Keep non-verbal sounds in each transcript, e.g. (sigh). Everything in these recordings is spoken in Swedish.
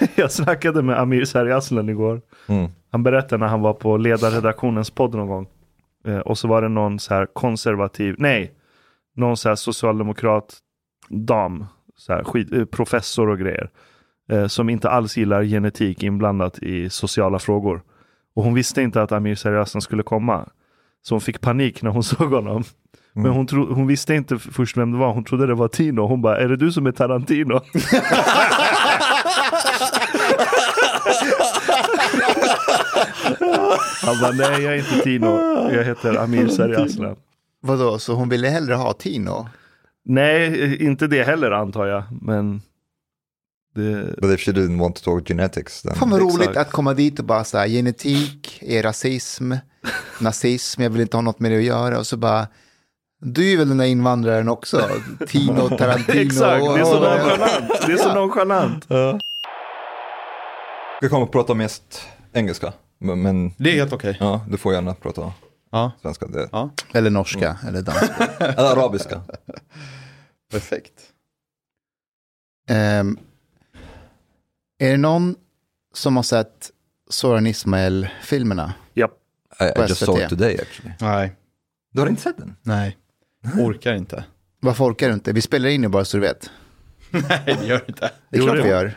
(laughs) Jag snackade med Amir Sargaslan igår. Mm. Han berättade när han var på ledarredaktionens podd någon gång. Eh, och så var det någon så här konservativ, nej, någon så här socialdemokrat dam, så här skit, eh, professor och grejer. Eh, som inte alls gillar genetik inblandat i sociala frågor. Och hon visste inte att Amir Sargaslan skulle komma. Så hon fick panik när hon (laughs) såg honom. Men hon, tro, hon visste inte först vem det var, hon trodde det var Tino. Hon bara, är det du som är Tarantino? (laughs) Han bara, nej jag är inte Tino, jag heter Amir Sargaslan. Vadå, så hon ville hellre ha Tino? Nej, inte det heller antar jag, men det, But if she didn't want to talk genetics then... Fan vad Exakt. roligt att komma dit och bara så här, genetik är rasism, (laughs) nazism, jag vill inte ha något med det att göra. Och så bara, du är väl den där invandraren också, Tino, (laughs) Tarantino. exakt, det är så nonchalant. Det är så nonchalant. Vi kommer att prata mest engelska. Men, Det är helt okej. ja, du får gärna prata Ja. svenska. Det, ja, Eller norska, eller danska. Eller arabiska. (laughs) perfekt. Ehm, är det någon som har sett Soran Ismail-filmerna? Japp. I, I På just saw it today actually. Nej, Du har inte sett den? nej. Orkar inte. Varför orkar du inte? Vi spelar in nu bara så du vet. (laughs) Nej, det gör inte. Det är Jo, klart det vi gör.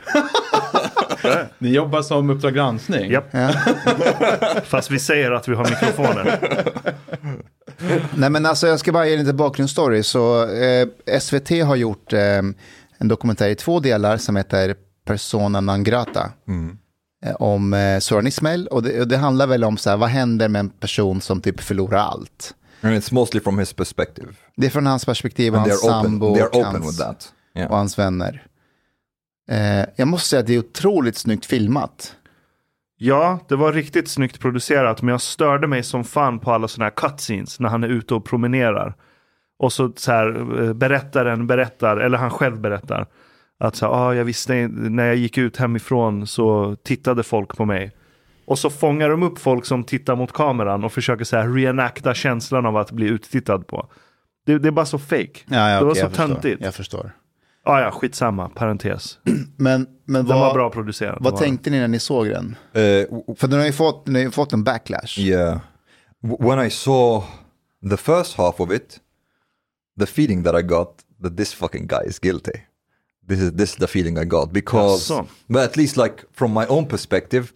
(laughs) Ni jobbar som Uppdrag granskning. Japp. Ja. (laughs) Fast vi säger att vi har mikrofoner. Nej men alltså jag ska bara ge lite bakgrundsstory. Så eh, SVT har gjort eh, en dokumentär i två delar som heter Persona non grata. Eh, om eh, Soran Ismail. Och det, och det handlar väl om så här, vad händer med en person som typ förlorar allt. And it's mostly from his perspective. Det är från hans perspektiv och And hans sambo och, hans. Yeah. och hans vänner. Eh, jag måste säga att det är otroligt snyggt filmat. Ja, det var riktigt snyggt producerat, men jag störde mig som fan på alla sådana här cutscenes när han är ute och promenerar. Och så, så här, eh, berättaren berättar, eller han själv berättar, att så ah, jag visste när jag gick ut hemifrån så tittade folk på mig. Och så fångar de upp folk som tittar mot kameran och försöker så här reenacta känslan av att bli uttittad på. Det, det är bara så fake. Ja, ja, det var så jag förstår. töntigt. Jag förstår. Ah, ja, skitsamma, parentes. (clears throat) Men, men Den vad, var bra producerad. vad tänkte ni när ni såg den? Uh, För den har ju fått, den har ju fått en backlash. yeah. When I saw the first half of it, the feeling that I got that this fucking guy is guilty. This is this is the feeling I got because, Jaså? but at least like from my own perspective,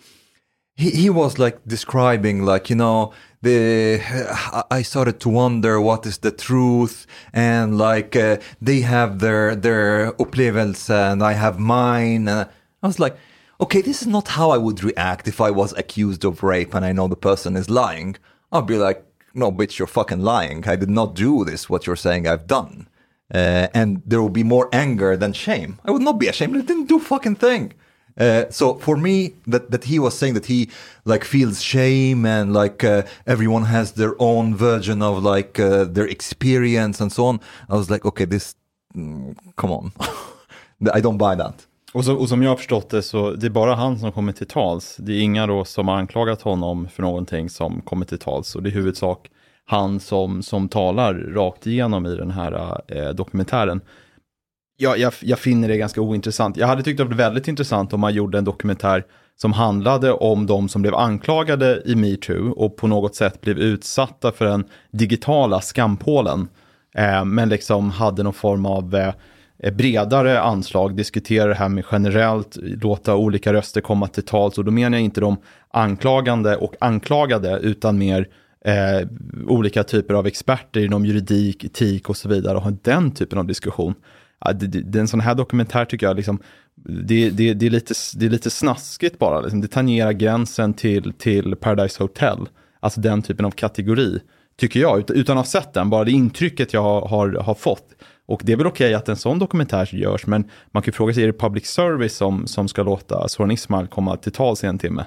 he, he was like describing like you know the I- I started to wonder what is the truth and like uh, they have their their upplevelse and I have mine. And I was like okay this is not how I would react if I was accused of rape and I know the person is lying. I'll be like no bitch you're fucking lying. I did not do this what you're saying I've done uh, and there will be more anger than shame I would not be ashamed I didn't do fucking thing uh, so for me, that that he was saying that he like feels shame and like uh, everyone has their own version of like uh, their experience and so on. I was like, okay, this, mm, come on, (laughs) I don't buy that. Och, så, och som jag har förstått det så det är bara han som kommer till tals. Det är inga då som har anklagat honom för någonting som kommer till tals. Och det är huvudsak han som, som talar rakt igenom i den här eh, dokumentären. Jag, jag, jag finner det ganska ointressant. Jag hade tyckt det var väldigt intressant om man gjorde en dokumentär som handlade om de som blev anklagade i metoo och på något sätt blev utsatta för den digitala skampålen. Eh, men liksom hade någon form av eh, eh, bredare anslag, diskutera det här med generellt, låta olika röster komma till tals. Och då menar jag inte de anklagande och anklagade, utan mer eh, olika typer av experter inom juridik, etik och så vidare och ha den typen av diskussion. Ja, det, det, en sån här dokumentär tycker jag, liksom, det, det, det, är, lite, det är lite snaskigt bara. Liksom. Det tangerar gränsen till, till Paradise Hotel. Alltså den typen av kategori, tycker jag. Ut, utan att ha sett den, bara det intrycket jag har, har, har fått. Och det är väl okej att en sån dokumentär görs, men man kan ju fråga sig, är det public service som, som ska låta Soran Ismail komma till tals i en timme?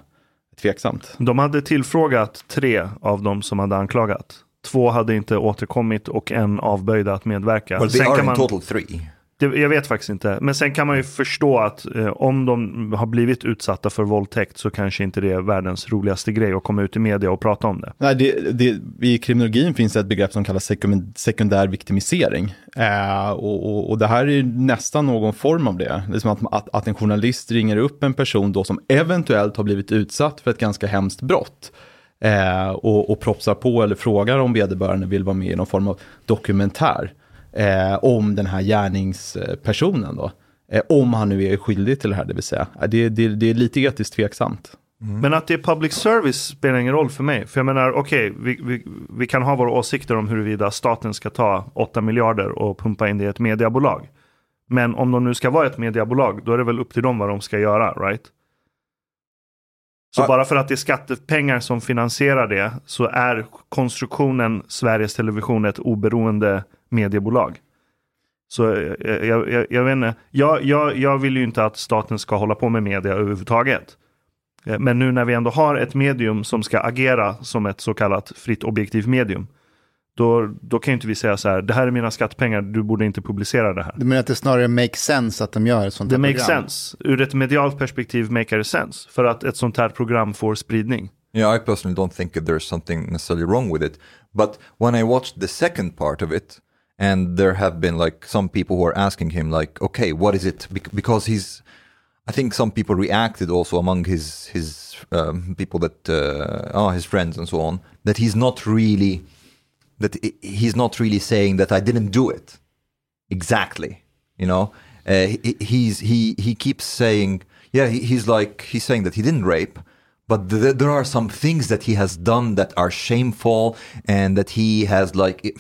Tveksamt. De hade tillfrågat tre av dem som hade anklagat. Två hade inte återkommit och en avböjde att medverka. Well, they Sen are kan in man, total three. Det, jag vet faktiskt inte. Men sen kan man ju förstå att eh, om de har blivit utsatta för våldtäkt så kanske inte det är världens roligaste grej att komma ut i media och prata om det. Nej, det, det, I kriminologin finns det ett begrepp som kallas sekundär viktimisering. Eh, och, och, och, det här är nästan någon form av det. Det är som att, att, att en journalist ringer upp en person då som eventuellt har blivit utsatt för ett ganska hemskt brott. Eh, och, och propsar på eller frågar om vederbörande vill vara med i någon form av dokumentär eh, om den här gärningspersonen då. Eh, om han nu är skyldig till det här, det vill säga. Det, det, det är lite etiskt tveksamt. Mm. Men att det är public service spelar ingen roll för mig. För jag menar, okej, okay, vi, vi, vi, kan ha våra åsikter om huruvida staten ska ta 8 miljarder och pumpa in det i ett mediebolag. Men om de nu ska vara ett mediebolag, då är det väl upp till dem vad de ska göra, right? Så ah. bara för att det är skattepengar som finansierar det så är konstruktionen Sveriges Television ett oberoende mediebolag. Så jag, jag, jag, jag vet inte, jag, jag, jag vill ju inte att staten ska hålla på med media överhuvudtaget. Eh, men nu när vi ändå har ett medium som ska agera som ett så kallat fritt objektivt medium. Då, då kan ju inte vi säga så här, det här är mina skattepengar, du borde inte publicera det här. Du menar att det snarare makes sense att de gör ett sånt här det program? Det makes sense. Ur ett medialt perspektiv makes det sense. För att ett sånt här program får spridning. Yeah, I personally don't think there's something necessarily wrong with it. But when I watched the second part of it, and there have been like some people who are asking him like, okay, what is it? Because he's I think some people reacted also among his his um, people that uh, his friends and so on that he's not really that he's not really saying that I didn't do it exactly. You know, uh, he, he's he he keeps saying yeah he, he's like he's saying that he didn't rape, but th- there are some things that he has done that are shameful and that he has like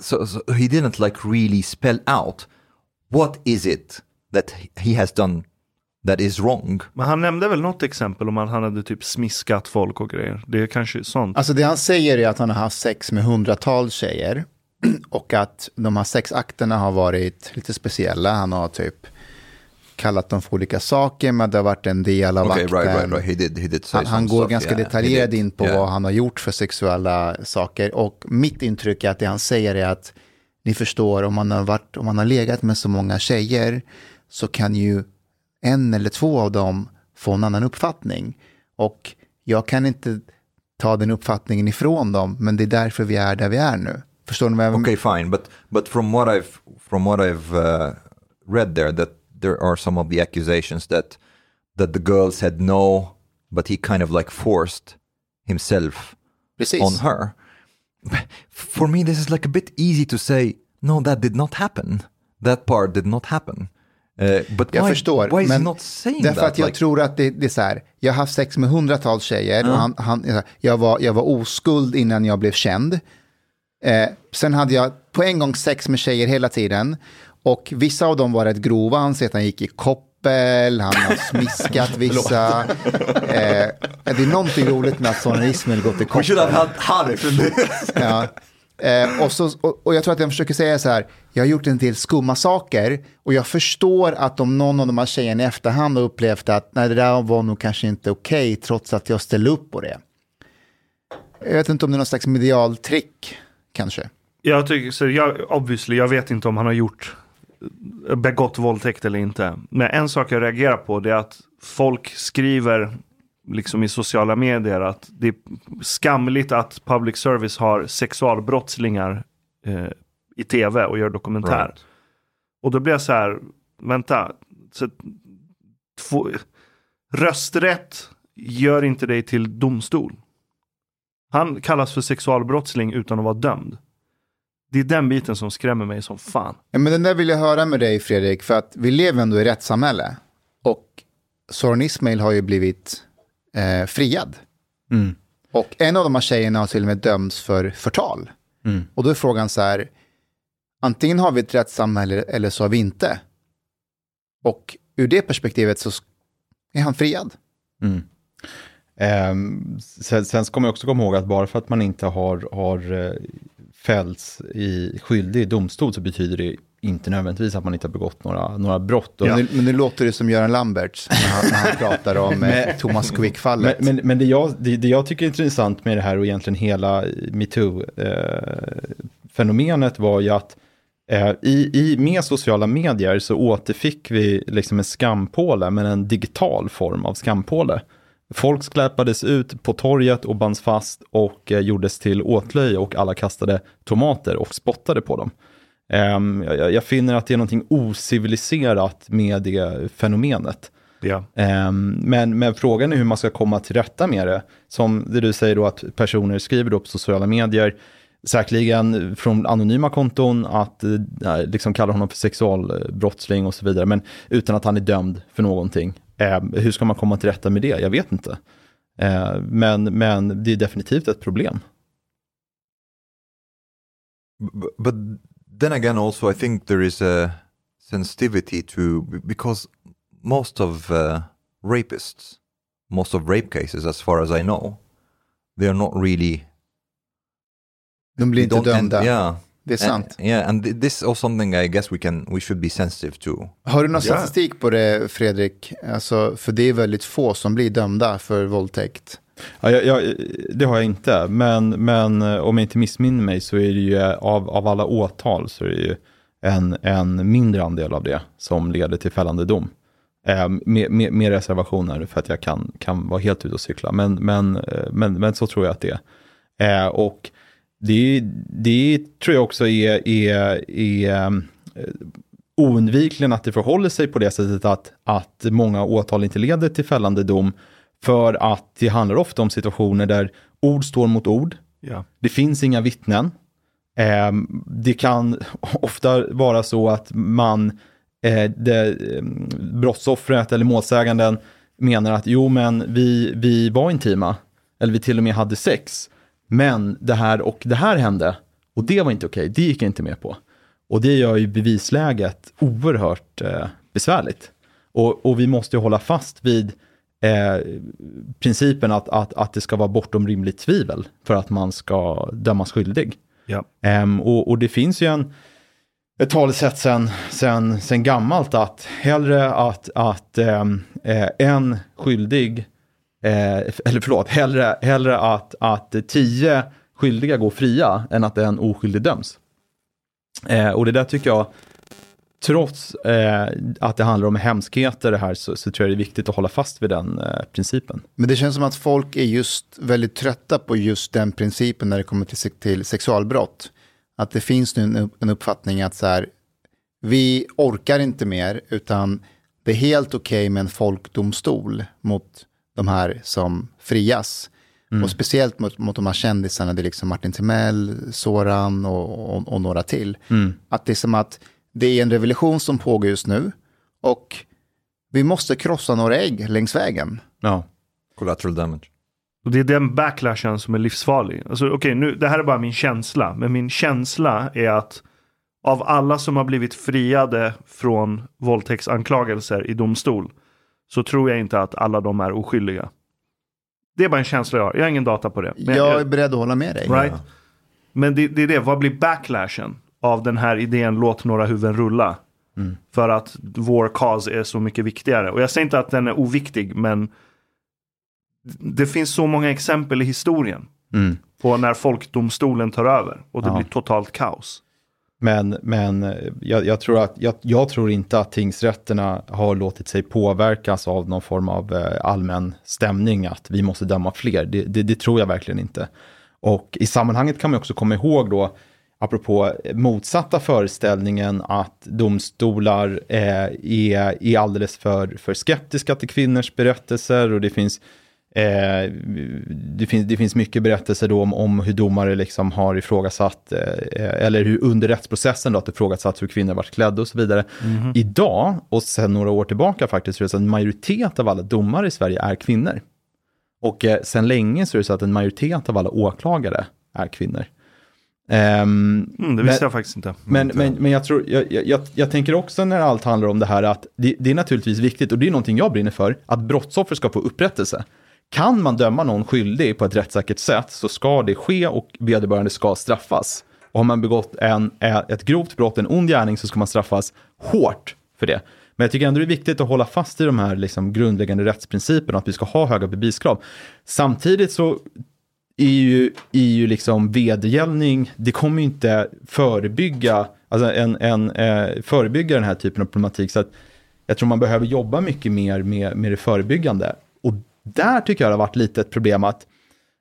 so, so he didn't like really spell out what is it that he has done that is wrong. Men han nämnde väl något exempel om att han hade typ smiskat folk och grejer. Det är kanske sånt. Alltså det han säger är att han har haft sex med hundratals tjejer. (clears throat) Och att de här sexakterna har varit lite speciella. Han har typ kallat dem för olika saker, men det har varit en del av okay, akten. Right, right, right. He did, he did han, han går ganska yeah, detaljerad in på yeah. vad han har gjort för sexuella saker. Och mitt intryck är att det han säger är att ni förstår, om man har, varit, om man har legat med så många tjejer så kan ju en eller två av dem få en annan uppfattning. Och jag kan inte ta den uppfattningen ifrån dem, men det är därför vi är där vi är nu. Förstår ni vad jag menar? Okay, fine, but, but from what I've, from what I've uh, read there, that there are some of the accusations that, that the girl said no, but he kind of like forced himself Precis. on her. For me, this is like a bit easy to say, no, that did not happen. That part did not happen. Uh, jag why, förstår, why men därför that? att jag like... tror att det, det, är så här, jag har haft sex med hundratals tjejer uh. och han, han, jag, var, jag var oskuld innan jag blev känd. Eh, sen hade jag på en gång sex med tjejer hela tiden och vissa av dem var rätt grova, han säger att han gick i koppel, han har smiskat (laughs) vissa. eh, det är någonting roligt med att Sonny Ismail gått i koppel. We should have had Harry ja. Eh, och, så, och, och, jag tror att jag försöker säga så här, jag har gjort en del skumma saker och jag förstår att om någon av de här tjejerna i efterhand har upplevt att nej, det där var nog kanske inte okej okay, trots att jag ställde upp på det. Jag vet inte om det är någon slags medialtrick kanske. Jag tycker så, jag, obviously, jag vet inte om han har gjort begått våldtäkt eller inte. Men en sak jag reagerar på det är att folk skriver liksom i sociala medier att det är skamligt att public service har sexualbrottslingar eh, i tv och gör dokumentär. Right. Och då blir jag så här, vänta, så, två, rösträtt gör inte dig till domstol. Han kallas för sexualbrottsling utan att vara dömd. Det är den biten som skrämmer mig som fan. Ja, men den där vill jag höra med dig Fredrik, för att vi lever ändå i rättssamhälle. Och Soran Ismail har ju blivit eh, friad. Mm. Och en av de här tjejerna har till och med dömts för förtal. Mm. Och då är frågan så här, antingen har vi ett rättssamhälle eller så har vi inte. Och ur det perspektivet så är han friad. Mm. Eh, sen, sen ska man också komma ihåg att bara för att man inte har, har eh, fällts i skyldig i domstol så betyder det inte nödvändigtvis att man inte har begått några, några brott. Ja. Men, men nu låter det som Göran Lamberts när han, när han pratar om (laughs) eh, Thomas Quick-fallet. Men, men, men, det, jag, det, det, jag tycker är intressant med det här och egentligen hela metoo-fenomenet var ju att Eh, I, i, med sociala medier så återfick vi liksom en skampåle, men en digital form av skampåle. Folk skläpades ut på torget och bands fast och eh, gjordes till åtlöje och alla kastade tomater och spottade på dem. Um, jag, jag, finner att det är någonting ociviliserat med det fenomenet. Ja. Um, men, men frågan är hur man ska komma till rätta med det. Som det du säger då att personer skriver då på sociala medier, säkerligen från anonyma konton, att äh, liksom kalla honom för sexualbrottsling och så vidare, men utan att han är dömd för någonting. Eh, hur ska man komma till rätta med det? Jag vet inte. Eh, men, men det är definitivt ett problem. But, but then again also I think there is a sensitivity to, because most of uh, rapists, most of rape cases as far as I know, they are not really De blir inte dömda. End, yeah. Det är sant. And, yeah, and this is something I guess we can, we should be sensitive to. Har du någon statistik på det, Fredrik? Alltså, för det är väldigt få som blir dömda för våldtäkt. Ja, jag, jag, det har jag inte, men, men eh, om jag inte missminner mig så är det ju av, av alla åtal så är det ju en, en mindre andel av det som leder till fällande dom. Eh, med, med, med, reservationer för att jag kan, kan vara helt ute och cykla, men, men, eh, men, men så tror jag att det är. Eh, och det, det tror jag också är, är, är eh, oundvikligen att det förhåller sig på det sättet att, att många åtal inte leder till fällande dom. För att det handlar ofta om situationer där ord står mot ord. Ja. Det finns inga vittnen. Eh, det kan (laughs) ofta vara så att man, eh, det, brottsoffret eller målsäganden menar att jo men vi, vi var intima. Eller vi till och med hade sex. Men det här och det här hände och det var inte okej, det gick jag inte med på. Och det gör ju bevisläget oerhört eh, besvärligt. Och, och, vi måste hålla fast vid eh, principen att, att, att det ska vara bortom rimligt tvivel för att man ska dömas skyldig. Ja. Um, och, och, det finns ju en, ett talesätt sen, sen, sen gammalt att hellre att, att um, en skyldig eh, eller förlåt, hellre, hellre att, att tio skyldiga går fria än att en oskyldig döms. Eh, och det där tycker jag, trots eh, att det handlar om hemskheter det här, så, så, tror jag det är viktigt att hålla fast vid den eh, principen. Men det känns som att folk är just väldigt trötta på just den principen när det kommer till, till sexualbrott. Att det finns nu en, en uppfattning att så här, vi orkar inte mer, utan det är helt okej okay med en folkdomstol mot de här som frias. Mm. Och speciellt mot, mot de här kändisarna, det är liksom Martin Timell, Soran och, och, och några till. Mm. Att det är som att det är en revolution som pågår just nu och vi måste krossa några ägg längs vägen. Ja. Collateral damage. Och det är den backlashen som är livsfarlig. Alltså, okay, nu, det här är bara min känsla, men min känsla är att av alla som har blivit friade från våldtäktsanklagelser i domstol så tror jag inte att alla de är oskyldiga. Det är bara en känsla jag har. Jag har ingen data på det. Men jag är beredd att hålla med dig. Right? Men det, det, är det, vad blir backlashen av den här idén låt några huvuden rulla? Mm. För att vår cause är så mycket viktigare. Och jag säger inte att den är oviktig, men det finns så många exempel i historien mm. på när folkdomstolen tar över och det ja. blir totalt kaos. Men, men eh, jag, jag, tror att, jag, jag, tror inte att tingsrätterna har låtit sig påverkas av någon form av eh, allmän stämning att vi måste döma fler. Det, det, det, tror jag verkligen inte. Och i sammanhanget kan man också komma ihåg då, apropå motsatta föreställningen att domstolar eh, är, är alldeles för, för skeptiska till kvinnors berättelser och det finns Eh, det, finns, det finns mycket berättelser då om, om hur domare liksom har ifrågasatt, eh, eller hur under rättsprocessen då, att ifrågasatt hur kvinnor varit klädda och så vidare. Mm. Idag, och sedan några år tillbaka faktiskt, så är det så att en majoritet av alla domare i Sverige är kvinnor. Och eh, sedan länge så är det så att en majoritet av alla åklagare är kvinnor. Um, mm, det visste men, jag faktiskt inte. Men, men, men jag, tror, jag, jag, jag, tänker också när allt handlar om det här att det, det, är naturligtvis viktigt, och det är någonting jag brinner för, att brottsoffer ska få upprättelse. Kan man döma någon skyldig på ett rättssäkert sätt så ska det ske och vederbörande ska straffas. Och har man begått en, eh, ett grovt brott, en ond gärning, så ska man straffas hårt för det. Men jag tycker ändå det är viktigt att hålla fast i de här liksom grundläggande rättsprinciperna, att vi ska ha höga beviskrav. Samtidigt så är ju, är ju liksom vedergällning, det kommer ju inte förebygga, alltså en, en, eh, förebygga den här typen av problematik. Så att jag tror man behöver jobba mycket mer med, med det förebyggande. Där tycker jag det har varit lite ett problem att,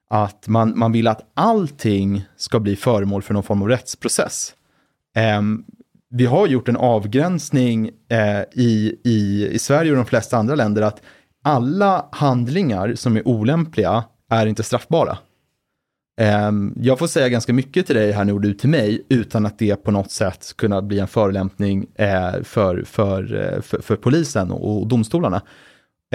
att man, man vill att allting ska bli föremål för någon form av rättsprocess. Em, vi har gjort en avgränsning eh, i, i, i Sverige och de flesta andra länder att alla handlingar som är olämpliga är inte straffbara. Ehm, jag får säga ganska mycket till dig här nu och du till mig utan att det på något sätt kunna bli en förolämpning eh, för, för, eh, för, för polisen och, och domstolarna.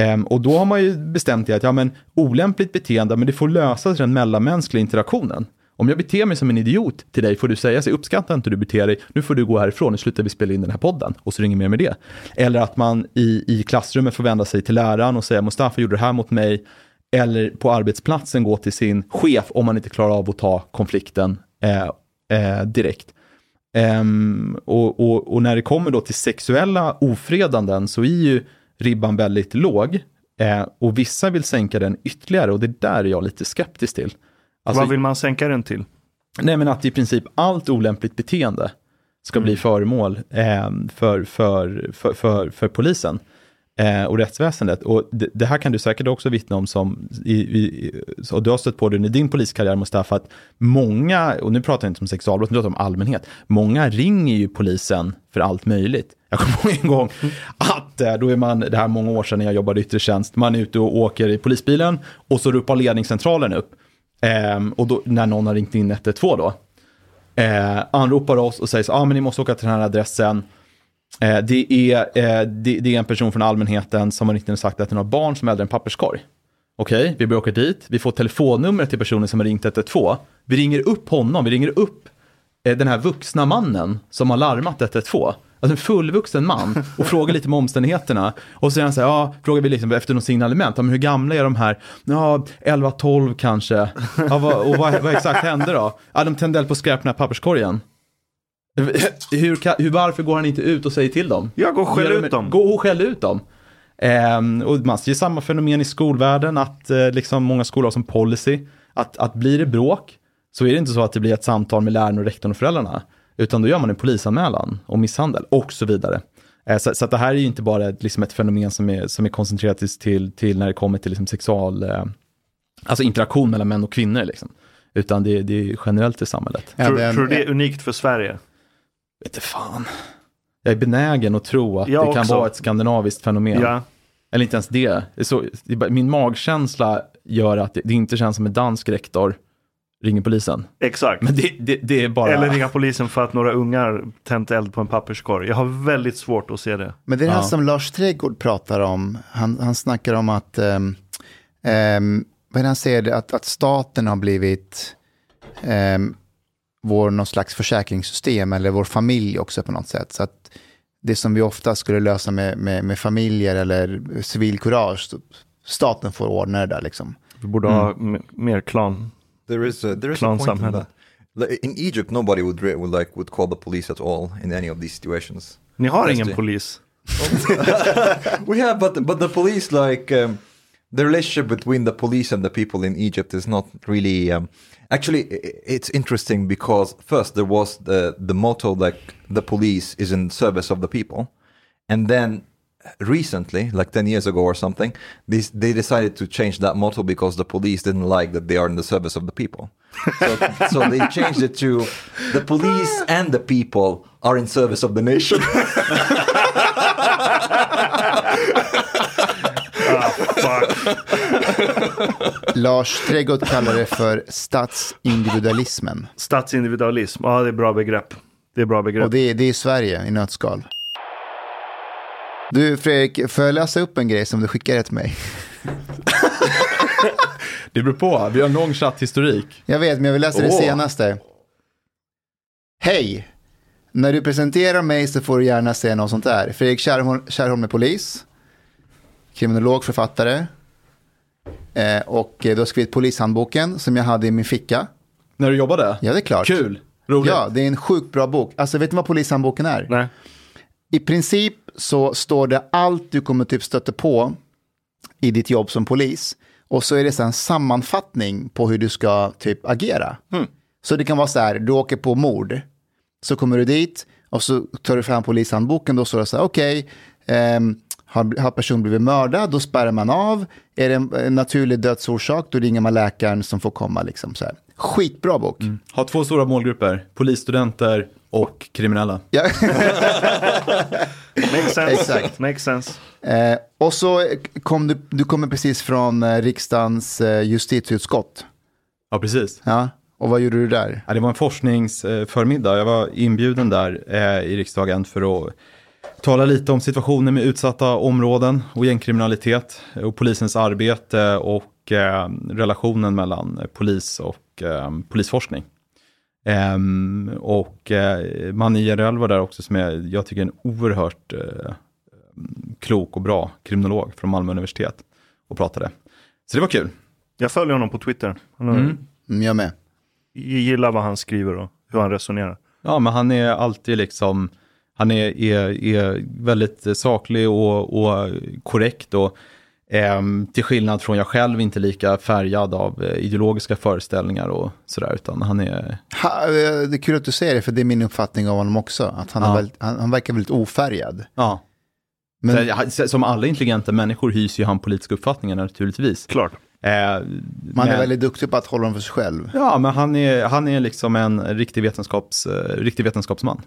Um, och då har man ju bestämt det att ja, men, olämpligt beteende, men det får lösas i den mellanmänskliga interaktionen. Om jag beter mig som en idiot till dig får du säga, så uppskattar inte du beter dig, nu får du gå härifrån, nu slutar vi spela in den här podden och så ringer mer med det. Eller att man i, i klassrummet får vända sig till läraren och säga, Mustafa gjorde det här mot mig, eller på arbetsplatsen gå till sin chef om man inte klarar av att ta konflikten eh, eh, direkt. Um, och, och, och när det kommer då till sexuella ofredanden så är ju ribban väldigt låg eh, och vissa vill sänka den ytterligare och det där är jag lite skeptisk till. Alltså, Vad vill man sänka den till? Nej, men att i princip allt olämpligt beteende ska bli föremål eh, för, för, för, för, för polisen eh, och rättsväsendet. Och det, det, här kan du säkert också vittna om som, i, i, och du har stött på det i din poliskarriär Mustafa, att många, och nu pratar jag inte om sexualbrott, nu pratar jag om allmänhet, många ringer ju polisen för allt möjligt. Jag kommer (laughs) ihåg en gång att eh, då är man, det här många år sedan när jag jobbade i yttre tjänst, man är ute och åker i polisbilen och så ropar ledningscentralen upp. Eh, och då, när någon har ringt in 112 då. Eh, anropar oss och säger så, ah, men ni måste åka till den här adressen. Eh, det, är, eh, det, är en person från allmänheten som har ringt sagt att den har barn som är äldre än papperskorg. Okej, okay, vi börjar åka dit, vi får telefonnumret till personen som har ringt 112. Vi ringer upp honom, vi ringer upp eh, den här vuxna mannen som har larmat 112. Alltså en fullvuxen man (laughs) och frågar lite om omständigheterna. Och så säger han så här, ja, frågar vi liksom efter något signalement, ja, men hur gamla är de här? Ja, 11-12 kanske. Ja, vad, och vad, vad, exakt hände då? Ja, de tände eld på skräp i papperskorgen. Hur, hur, varför går han inte ut och säger till dem? Ja, gå och skäll ut dem. Gå och skäll ut dem. Ehm, och man ser samma fenomen i skolvärlden, att eh, liksom många skolor har som policy, att, att blir det bråk, så är det inte så att det blir ett samtal med läraren och rektorn och föräldrarna. Utan då gör man en polisanmälan om misshandel och så vidare. Eh, så, så det här är ju inte bara ett, liksom ett fenomen som är, som är koncentrerat till, till när det kommer till liksom sexual, eh, alltså interaktion mellan män och kvinnor. Liksom. Utan det, det är generellt i samhället. Tror du det är unikt för Sverige? Vet fan. Jag är benägen att tro att jag det kan också. vara ett skandinaviskt fenomen. Ja. Eller inte ens det. Så, min magkänsla gör att det, det inte känns som en dansk rektor ringer polisen. Exakt. Men det, det, det, är bara... Eller ringa polisen för att några ungar tänt eld på en papperskorg. Jag har väldigt svårt att se det. Men det är det här som Lars Trädgård pratar om. Han, han snackar om att, um, um, vad han säger, att, att staten har blivit um, vår någon slags försäkringssystem eller vår familj också på något sätt. Så att det som vi ofta skulle lösa med, med, med familjer eller civilkurage, staten får ordna det där liksom. Vi borde mm. ha mer klan There is a, there is a point in that. In Egypt, nobody would, would like would call the police at all in any of these situations. Ni har ingen polis. (laughs) we have, but but the police like um, the relationship between the police and the people in Egypt is not really. Um, actually, it's interesting because first there was the the motto like the police is in service of the people, and then recently, like 10 years ago or something, they, they decided to change that motto because the police didn't like that they are in the service of the people. So, (laughs) so they changed it to the police and the people are in service of the nation. (laughs) Lars Trädgård kallar det för statsindividualismen. Statsindividualism, ja det är bra begrepp. Det är bra begrepp. Och det, det är Sverige i nötskal. Du Fredrik, får jag läsa upp en grej som du skickade till mig? (laughs) det beror på, vi har en lång chatthistorik. Jag vet, men jag vill läsa oh. det senaste. Hej! När du presenterar mig så får du gärna säga något sånt där. Fredrik Kärrholm, Kärrholm är polis, kriminolog, författare. Eh, och du har skrivit polishandboken som jag hade i min ficka. När du jobbade? Ja, det är klart. Kul, roligt. Ja, det är en sjukt bra bok. Alltså, vet du vad polishandboken är? Nej. I princip så står det allt du kommer typ stöta på i ditt jobb som polis. Och så är det så en sammanfattning på hur du ska typ agera. Så det kan vara så här, du åker på mord. Så kommer du dit och så tar du fram polishandboken. Då står det så här, okej, ehm, har, har personen blivit mördad, då spärrar man av. Är det en, naturlig dödsorsak, då ringer man läkaren som får komma. Liksom, så här. Skitbra bok. Har två stora målgrupper, polisstudenter och kriminella. Ja. (laughs) Makes sense. Exakt. Makes sense. Eh, och så kom du, du kommer precis från eh, riksdagens eh, justitieutskott. Ja, precis. Ja. Och vad gjorde du där? Ja, det var en forskningsförmiddag. Jag var inbjuden där eh, i riksdagen för att tala lite om situationen med utsatta områden och gängkriminalitet och polisens arbete och eh, relationen mellan polis och eh, polisforskning. Ehm, och eh, Manny Jerell var där också som är, jag tycker, en oerhört eh, klok och bra kriminolog från Malmö universitet och pratade. Så det var kul. Jag följer honom på Twitter. Han har, Mm. Mm, jag med. gillar vad han skriver och hur han resonerar. Ja, men han är alltid liksom, han är, är, är väldigt saklig och, och korrekt och ehm, till skillnad från jag själv inte lika färgad av eh, ideologiska föreställningar och sådär, utan han är, Ha, eh, det är kul att du säger det, för det är min uppfattning av honom också. Att han, Ja. väldigt, han, han verkar väldigt ofärgad. ja. Men, som alla intelligenta människor hyser ju han politiska uppfattningar naturligtvis. Klart. Eh, man är men- väldigt duktig på att hålla dem för sig själv. Ja, men han är, han är liksom en riktig, vetenskaps, eh, riktig vetenskapsman.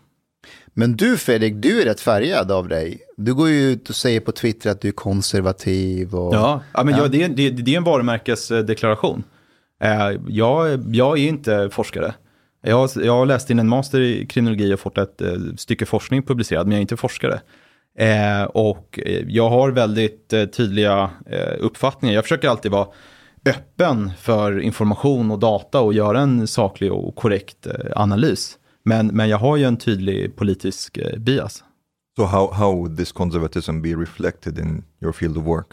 Men du Fredrik, du är rätt färgad av dig. Du går ju ut och säger på Twitter att du är konservativ. Och... Ja, ja men Ja. Jag, det, är- det, det är en varumärkesdeklaration. Eh, jag, jag är inte forskare. Jag, har- jag har läst in en master i kriminologi och fått ett eh, stycke forskning publicerad, men jag är inte forskare. Eh, och jag har väldigt tydliga uppfattningar. Jag försöker alltid vara öppen för information och data och göra en saklig och korrekt analys. Men, men jag har ju en tydlig politisk eh, bias. So how, how would this conservatism be reflected in your field of work?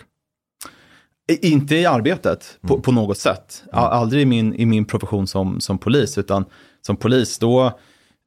Inte i arbetet på, på något sätt. A- Aldrig i min, i min profession som, som polis, utan som polis då,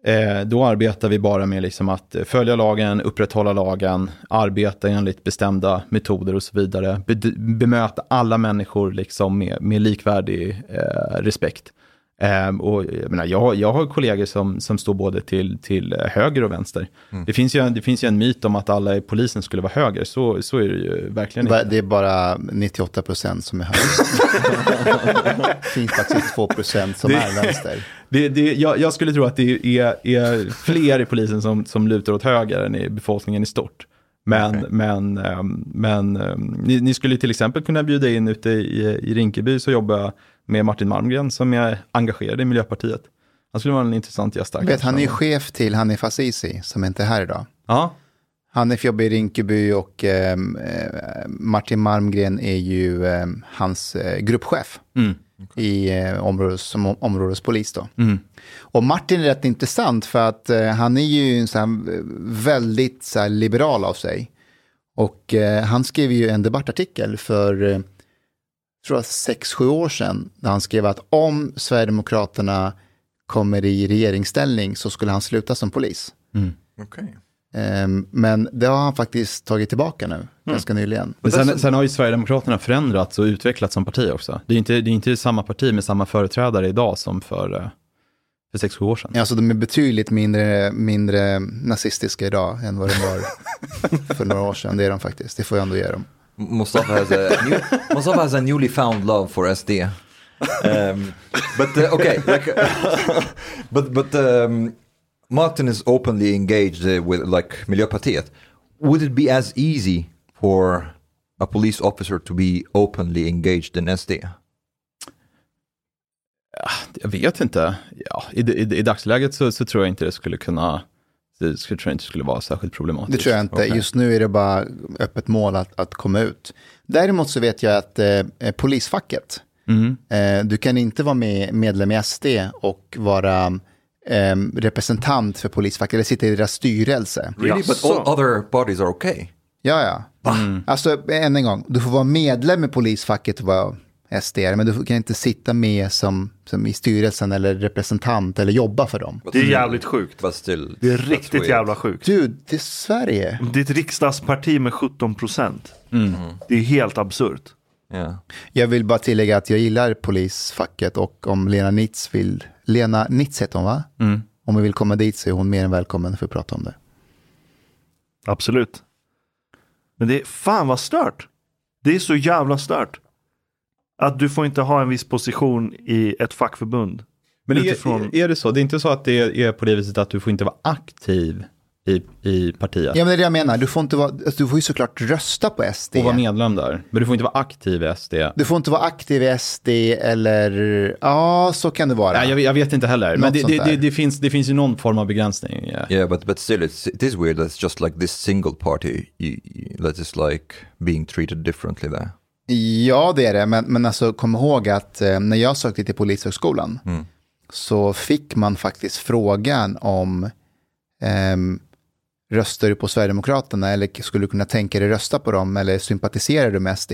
eh, då arbetar vi bara med liksom att följa lagen, upprätthålla lagen, arbeta enligt bestämda metoder och så vidare. Be, bemöta alla människor liksom med, med likvärdig eh, respekt. Eh, och jag, menar, jag, jag har kollegor som, som står både till, till höger och vänster. Det, finns ju en, det finns ju en myt om att alla i polisen skulle vara höger, så, så är det ju verkligen inte. Det är bara 98 procent som är höger. det (laughs) finns faktiskt 2 procent som är vänster. Det, det, jag, jag skulle tro att det är, är fler i polisen som, som lutar åt höger än i befolkningen i stort. Men, men, ehm, men ehm, ni, ni skulle till exempel kunna bjuda in ute i, i Rinkeby så jobbar med Martin Malmgren som är engagerad i Miljöpartiet. Han skulle vara en intressant gäst. Vet, han är chef till Hanif Azizi som inte är här idag. Ja, Hanif jobbar i Rinkeby och ehm, eh, Martin Malmgren är ju ehm, hans eh, gruppchef mm, i eh, områdes, som om- områdespolis. Då. mm, Och Martin är rätt intressant för att eh, han är ju en sån här, eh, väldigt så här, liberal av sig. Och eh, han skrev ju en debattartikel för, eh, tror jag, sex, sju år sedan. Där han skrev att om Sverigedemokraterna kommer i regeringsställning så skulle han sluta som polis. mm. Okay. Ehm, men det har han faktiskt tagit tillbaka nu, ganska nyligen. Men sen, sen har ju Sverigedemokraterna förändrats och utvecklats som parti också. Det är inte, det är inte samma parti med samma företrädare idag som för, eh, för sex, sju år sedan. Alltså de är betydligt mindre, mindre nazistiska idag än vad de var (laughs) för några år sedan. Det är de faktiskt, det får jag ändå ge dem. Mustafa has a new, Mustafa has a newly found love for SD. Um, but uh, okay, like, uh, (laughs) but but um, Martin is openly engaged uh, with like Miljöpartiet. Would it be as easy for a police officer to be openly engaged in SD? Ah, jag vet inte. Ja, i, i, I dagsläget så, så tror jag inte det skulle kunna, det skulle, tror jag inte skulle vara särskilt problematiskt. Det tror jag inte. Okej. Just nu är det bara öppet mål att, att komma ut. Däremot så vet jag att eh, polisfacket, Mm. eh, du kan inte vara med, medlem i SD och vara eh, representant för polisfacket, eller sitta i deras styrelse. Really? But all other bodies are okay. Ja, ja. Alltså, än en gång, du får vara medlem i polisfacket och vara SD, men du kan inte sitta med som, som i styrelsen eller representant eller jobba för dem. Det är jävligt sjukt. Still, Det är riktigt jävla sjukt. Du, det är Sverige. Det är ett riksdagsparti med 17 procent. Det är helt absurt. Yeah. Jag vill bara tillägga att jag gillar polisfacket och om Lena Nitz vill, Lena Nitz heter hon va? Mm. Om hon vill komma dit så är hon mer än välkommen för att prata om det. Absolut. Men det är fan vad stört. Det är så jävla stört. Att du får inte ha en viss position i ett fackförbund. Men Utifrån- är, är det så? Det är inte så att det är på det viset att du får inte vara aktiv i, i partiet? Ja men det är det jag menar, du får, inte vara, alltså, du får ju såklart rösta på SD. Och vara medlem där. Men du får inte vara aktiv i SD. Du får inte vara aktiv i SD eller, ja så kan det vara. Nej, jag, jag vet inte heller. Men Något det, sånt det, där. det, det, finns, det finns ju någon form av begränsning. Ja. Yeah, but but still, it's it is weird. That's just like this single party you, you, that is like being treated differently there. Ja, det är det. Men, men alltså, kom ihåg att eh, när jag sökte till Polishögskolan så fick man faktiskt frågan om ehm, röstar du på Sverigedemokraterna eller skulle du kunna tänka dig rösta på dem eller sympatiserar du med SD?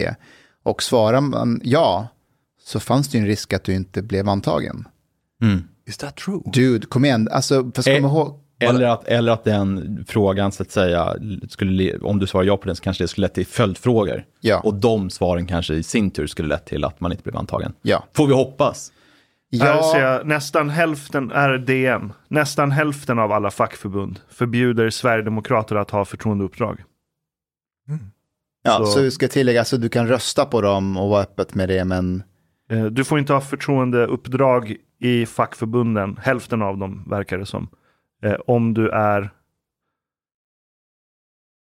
Och svarar man ja så fanns det ju en risk att du inte blev antagen. Is that true? Dude, kom igen. Alltså, fast kom Eh, ihåg. Eller att, eller att den frågan, så att säga, skulle, le- om du svarar ja på den så kanske det skulle lett till följdfrågor. Ja. Och de svaren kanske i sin tur skulle lett till att man inte blev antagen. Ja. Får vi hoppas. Här ser Ja, jag, nästan hälften är DN. Nästan hälften av alla fackförbund förbjuder Sverigedemokrater att ha förtroendeuppdrag. ja, så- så vi ska tillägga, alltså, du kan rösta på dem och vara öppet med det, men Eh, Du får inte ha förtroendeuppdrag i fackförbunden, hälften av dem verkar det som. Eh, Om du är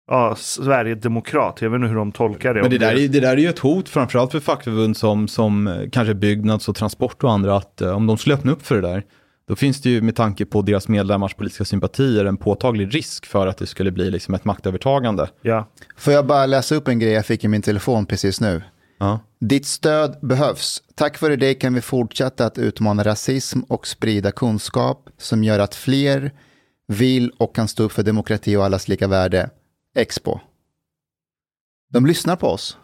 ja, Sverigedemokrat, jag vet inte hur de tolkar det. Men det där, är, det där är ju ett hot, framförallt för fackförbund som, som eh, kanske Byggnads och Transport och andra, att eh, om de skulle öppna upp för det där, då finns det ju med tanke på deras medlemmars politiska sympatier en påtaglig risk för att det skulle bli liksom ett maktövertagande. Ja, får jag bara läsa upp en grej jag fick i min telefon precis nu? Ja. Ditt stöd behövs. Tack vare dig kan vi fortsätta att utmana rasism och sprida kunskap som gör att fler vill och kan stå upp för demokrati och allas lika värde. Expo. De lyssnar på oss.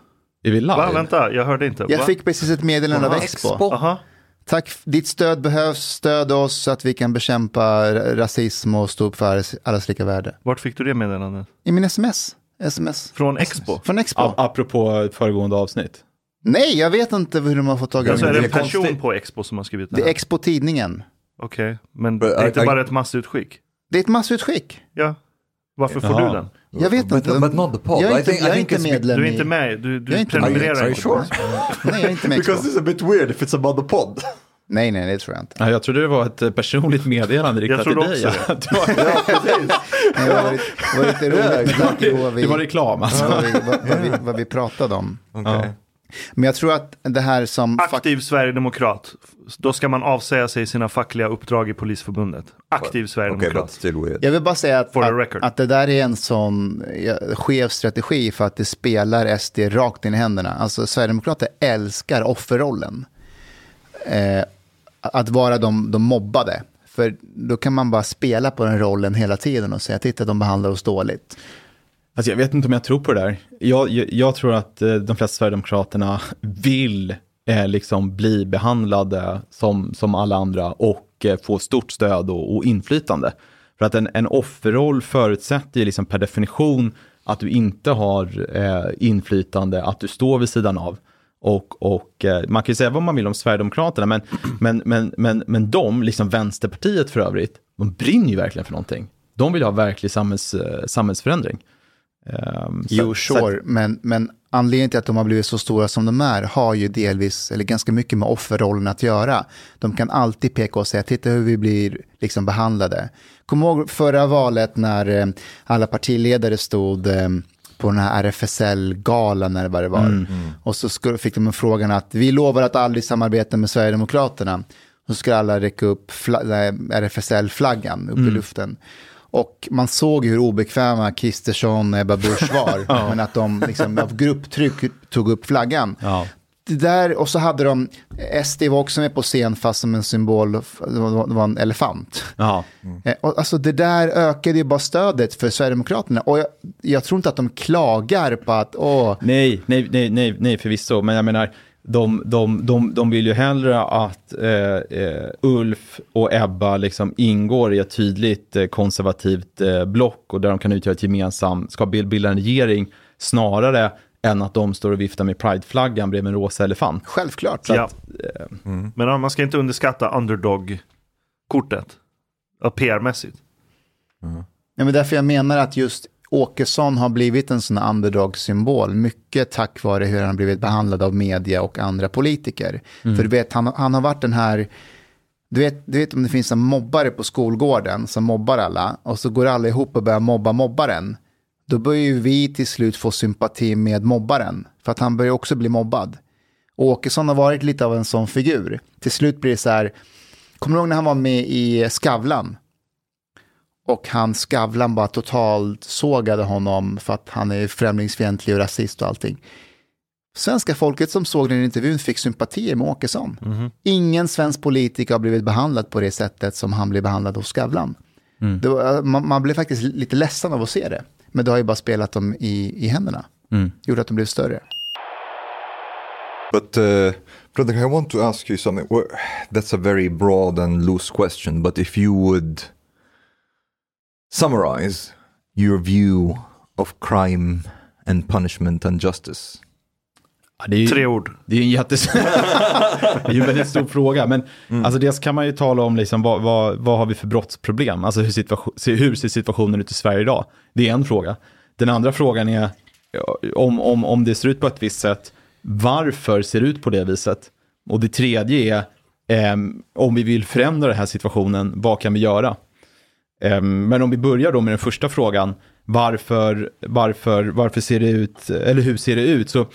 Är vi live? Va, vänta, jag hörde inte. Jag Va? fick precis ett meddelande av Expo. Expo. Aha. Tack, ditt stöd behövs. Stöd oss så att vi kan bekämpa ra- rasism och stå upp för allas, allas lika värde. Vart fick du det meddelandet? I min sms. Sms. Från Expo? Från Expo. A- apropå föregående avsnitt. Nej, jag vet inte hur de har fått tag i Alltså är det det. en det person konstigt. på Expo som har skrivit det Det är här? Expo-tidningen. Okej, men But det är I- inte I- bara ett massutskick? Det är ett massutskick. Ja. Varför får Jaha. du den? Jag vet But- inte. but not the pod. Jag är I inte, think- I jag är think inte medlem Du är inte i... med, du, du Jag är inte med. prenumererar Are you inte. sure? Nej, jag är inte med i Expo. it's a bit weird if it's about the pod. Nej, nej, det tror jag inte. Ja, jag trodde det var ett eh, personligt meddelande riktat till trodde dig. också Ja, det, (laughs) var, (laughs) Nej, Det var, lite- det var lite roligt vi, det var reklam alltså. vad vi, vad, vad vi, vad vi pratade om. Okay. Men jag tror att det här som... Aktiv Sverigedemokrat. Då ska man avsäga sig sina fackliga uppdrag i Polisförbundet. Aktiv Okay, Sverigedemokrat. weird. Jag vill bara säga att, att, att det där är en sån skev strategi för att det spelar SD rakt in i händerna. Alltså Sverigedemokrater älskar offerrollen. Eh, att vara de, de mobbade. För då kan man bara spela på den rollen hela tiden och säga titta de behandlar oss dåligt. Alltså jag vet inte om jag tror på det där. Jag, jag, jag tror att eh, de flesta Sverigedemokraterna vill eh, liksom bli behandlade som, som alla andra och eh, få stort stöd och, och inflytande. För att en, en offerroll förutsätter ju liksom per definition att du inte har eh, inflytande, att du står vid sidan av. Och, och eh, man kan ju säga vad man vill om Sverigedemokraterna, men, men, men, men, men de, liksom Vänsterpartiet för övrigt, de brinner ju verkligen för någonting. De vill ha verklig samhälls, eh, samhällsförändring. Ehm, så- Jo, så att- sure, men, men anledningen till att de har blivit så stora som de är har ju delvis, eller ganska mycket med offerrollen att göra. De kan alltid peka och säga, titta hur vi blir liksom behandlade. Kom ihåg förra valet när eh, alla partiledare stod eh, på den här RFSL-galan det vad det var. Och så fick de en frågan att vi lovar att aldrig samarbeta med Sverigedemokraterna. Och så skulle alla räcka upp nej, RFSL-flaggan upp i luften. Och man såg hur obekväma Kristersson och Ebba Busch var. (laughs) Men att de liksom, av grupptryck tog upp flaggan. Ja. Det där, och så hade de, SD var också med på scen fast som en symbol, det var, det var en elefant. Ja. Eh, Och alltså det där ökade ju bara stödet för Sverigedemokraterna. Och jag, jag tror inte att de klagar på att, åh, Nej, nej, nej, nej, nej förvisso, men jag menar, de, de, de, de vill ju hellre att eh, eh, Ulf och Ebba liksom ingår i ett tydligt eh, konservativt eh, block och där de kan utgöra ett gemensamt, ska bil- bilda en regering, snarare än att de står och viftar med prideflaggan bredvid en rosa elefant. Självklart. Ja. Men ja, man ska inte underskatta underdog-kortet. PR-mässigt. Ja, men därför jag menar att just Åkesson har blivit en sån underdog-symbol, mycket tack vare hur han har blivit behandlad av media och andra politiker. För du vet, han, han har varit den här, du vet, du vet om det finns en mobbare på skolgården som mobbar alla, och så går alla ihop och börjar mobba mobbaren. Då börjar ju vi till slut få sympati med mobbaren, för att han börjar också bli mobbad. Och Åkesson har varit lite av en sån figur. Till slut blir det så här, kommer du ihåg när han var med i Skavlan? Och han Skavlan bara totalt sågade honom för att han är främlingsfientlig och rasist och allting. Svenska folket som såg den intervjun fick sympatier med Åkesson. Ingen svensk politiker har blivit behandlad på det sättet som han blev behandlad hos Skavlan. Det var, man, man blev faktiskt lite ledsen av att se det. Men det har ju bara spelat dem i, i händerna. Gjorde att de blev större. But uh, Fredrik, I want to ask you something. That's a very broad and loose question, but if you would summarize your view of crime and punishment and justice. Ja, det är ju, Tre ord. Det är en jättes... (laughs) det är ju en väldigt stor fråga. Men alltså dels kan man ju tala om liksom, vad, vad, vad har vi för brottsproblem? Alltså hur, situation, hur ser situationen ut i Sverige idag? Det är en fråga. Den andra frågan är om, om, om det ser ut på ett visst sätt, varför ser det ut på det viset? Och det tredje är ehm, om vi vill förändra den här situationen, vad kan vi göra? Ehm, Men om vi börjar då med den första frågan, varför, varför, varför ser det ut, eller hur ser det ut? Så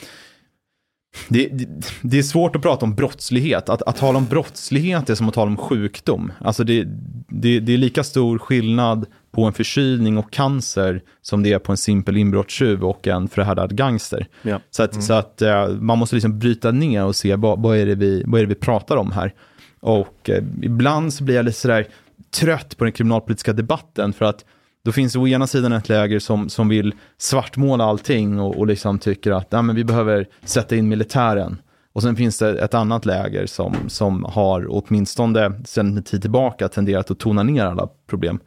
det, det, det är svårt att prata om brottslighet. Att, att tala om brottslighet är som att tala om sjukdom. Alltså det, det, det är lika stor skillnad på en förkylning och cancer som det är på en simpel inbrottstjuv och en förhärdad gangster. Ja. Så att, så att eh, man måste liksom bryta ner och se vad, vad, är det vi, vad är det vi pratar om här. Och eh, ibland så blir jag lite sådär trött på den kriminalpolitiska debatten för att då finns det å ena sidan ett läger som, som vill svartmåla allting och, och liksom tycker att ja, men vi behöver sätta in militären. Och sen finns det ett annat läger som, som har åtminstone sedan en tid tillbaka tenderat att tona ner alla problem.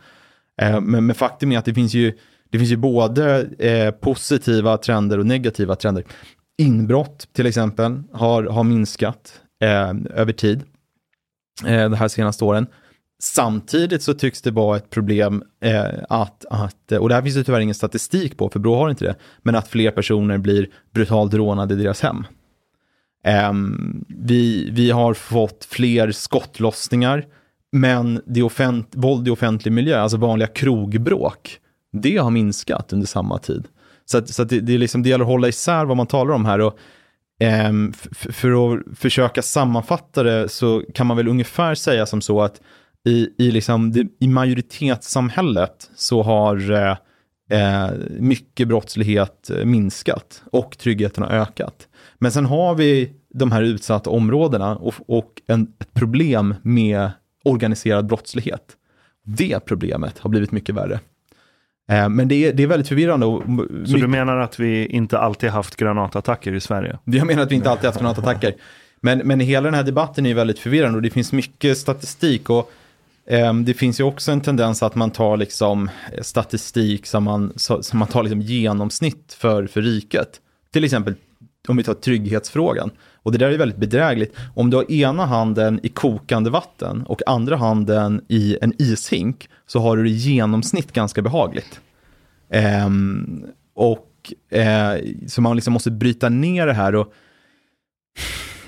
Eh, men, men faktum är att det finns ju, det finns ju både eh, positiva trender och negativa trender. Inbrott till exempel har, har minskat eh, över tid eh, de här senaste åren. Samtidigt så tycks det vara ett problem eh, att, att, och det här finns det tyvärr ingen statistik på, för Brå har inte det, men att fler personer blir brutalt rånade i deras hem. Eh, vi, vi har fått fler skottlossningar, men det offent, våld i offentlig miljö, alltså vanliga krogbråk, det har minskat under samma tid. Så, att, så att det, det, är liksom, det gäller att hålla isär vad man talar om här. Och, eh, för att försöka sammanfatta det så kan man väl ungefär säga som så att i, i, liksom, det, i majoritetssamhället så har eh, eh, mycket brottslighet minskat och tryggheten har ökat. Men sen har vi de här utsatta områdena och, och en, ett problem med organiserad brottslighet. Det problemet har blivit mycket värre. Eh, men det är, det är väldigt förvirrande. Och, Så mycket- du menar att vi inte alltid haft granatattacker i Sverige? jag menar att vi inte alltid haft granatattacker. Men, men hela den här debatten är väldigt förvirrande och det finns mycket statistik. och Ehm, det finns ju också en tendens att man tar liksom eh, statistik som man, som man tar liksom genomsnitt för, för riket. Till exempel om vi tar trygghetsfrågan. Och det där är väldigt bedrägligt. Om du har ena handen i kokande vatten och andra handen i en ishink så har du det i genomsnitt ganska behagligt. Ehm, och eh, så man liksom måste bryta ner det här och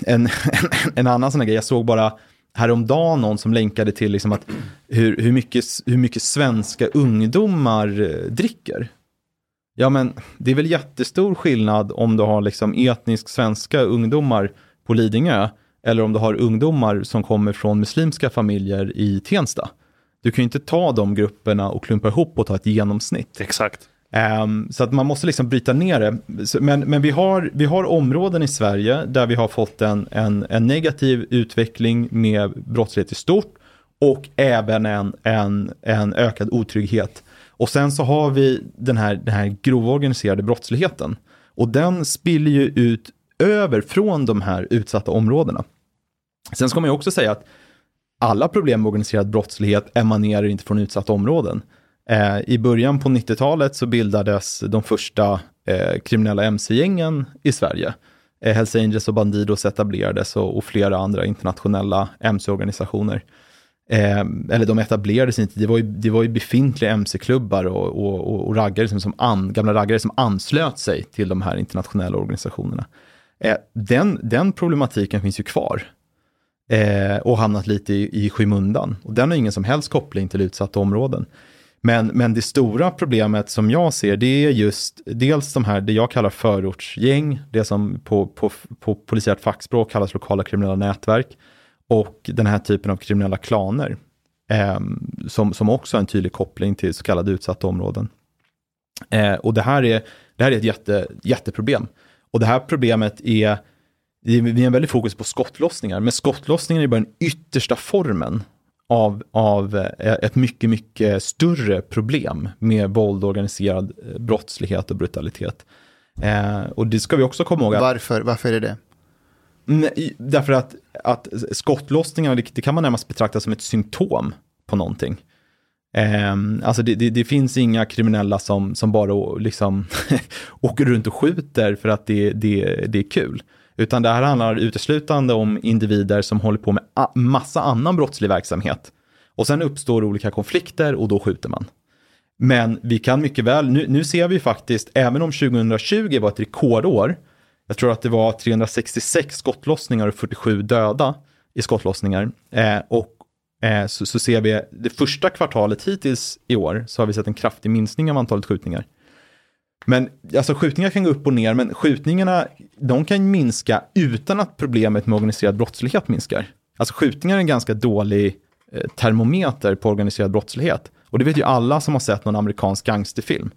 en, (laughs) en, en annan sån här grej, jag såg bara häromdagen någon som länkade till liksom att hur, hur, mycket, hur mycket svenska ungdomar eh, dricker. Ja men det är väl jättestor skillnad om du har liksom etnisk svenska ungdomar på Lidingö eller om du har ungdomar som kommer från muslimska familjer i Tensta. Du kan ju inte ta de grupperna och klumpa ihop och ta ett genomsnitt. Exakt. Um, så att man måste liksom bryta ner det. Så- Men, men vi, har, vi har områden i Sverige där vi har fått en, en, en negativ utveckling med brottslighet i stort och även en, en, en ökad otrygghet. Och sen så har vi den här, den här grova organiserade brottsligheten. Och den spiller ju ut över från de här utsatta områdena. Sen ska man ju också säga att alla problem med organiserad brottslighet emanerar inte från utsatta områden. Eh, I början på 90-talet så bildades de första eh, kriminella mc-gängen i Sverige. Eh, Hells Angels och Bandidos etablerades och, och flera andra internationella mc-organisationer. Eh, eller de etablerades inte, det var ju, det var ju befintliga mc-klubbar och, och, och, och raggare som, som an, gamla raggare som anslöt sig till de här internationella organisationerna. Eh, den, den problematiken finns ju kvar eh, och hamnat lite i, i skymundan. Och den har ingen som helst koppling till utsatta områden. Men, men det stora problemet som jag ser, det är just dels de här, det jag kallar förortsgäng, det som på, på, på polisiärt fackspråk kallas lokala kriminella nätverk, och den här typen av kriminella klaner, eh, som, som också har en tydlig koppling till så kallade utsatta områden. Eh, och det här är, det här är ett jätte, jätteproblem. Och det här problemet är, vi har väldigt fokus på skottlossningar, men skottlossningar är bara den yttersta formen av, av eh, ett mycket, mycket större problem med våld, organiserad eh, brottslighet och brutalitet. Eh, och det ska vi också komma ihåg. Att, Varför, varför är det det? Nej, därför att, att skottlossningar, det, det kan man närmast betrakta som ett symptom på någonting. Eh, alltså det, det, det, finns inga kriminella som, som bara liksom (laughs) åker runt och skjuter för att det, det, det är kul. Utan det här handlar uteslutande om individer som håller på med massa annan brottslig verksamhet. Och sen uppstår olika konflikter och då skjuter man. Men vi kan mycket väl, nu, nu ser vi faktiskt, även om 2020 var ett rekordår, jag tror att det var 366 skottlossningar och 47 döda i skottlossningar. Eh, och eh, så, så, ser vi det första kvartalet hittills i år så har vi sett en kraftig minskning av antalet skjutningar. Men alltså skjutningar kan gå upp och ner, men skjutningarna de kan minska utan att problemet med organiserad brottslighet minskar. Alltså skjutningar är en ganska dålig eh, termometer på organiserad brottslighet. Och det vet ju alla som har sett någon amerikansk gangsterfilm.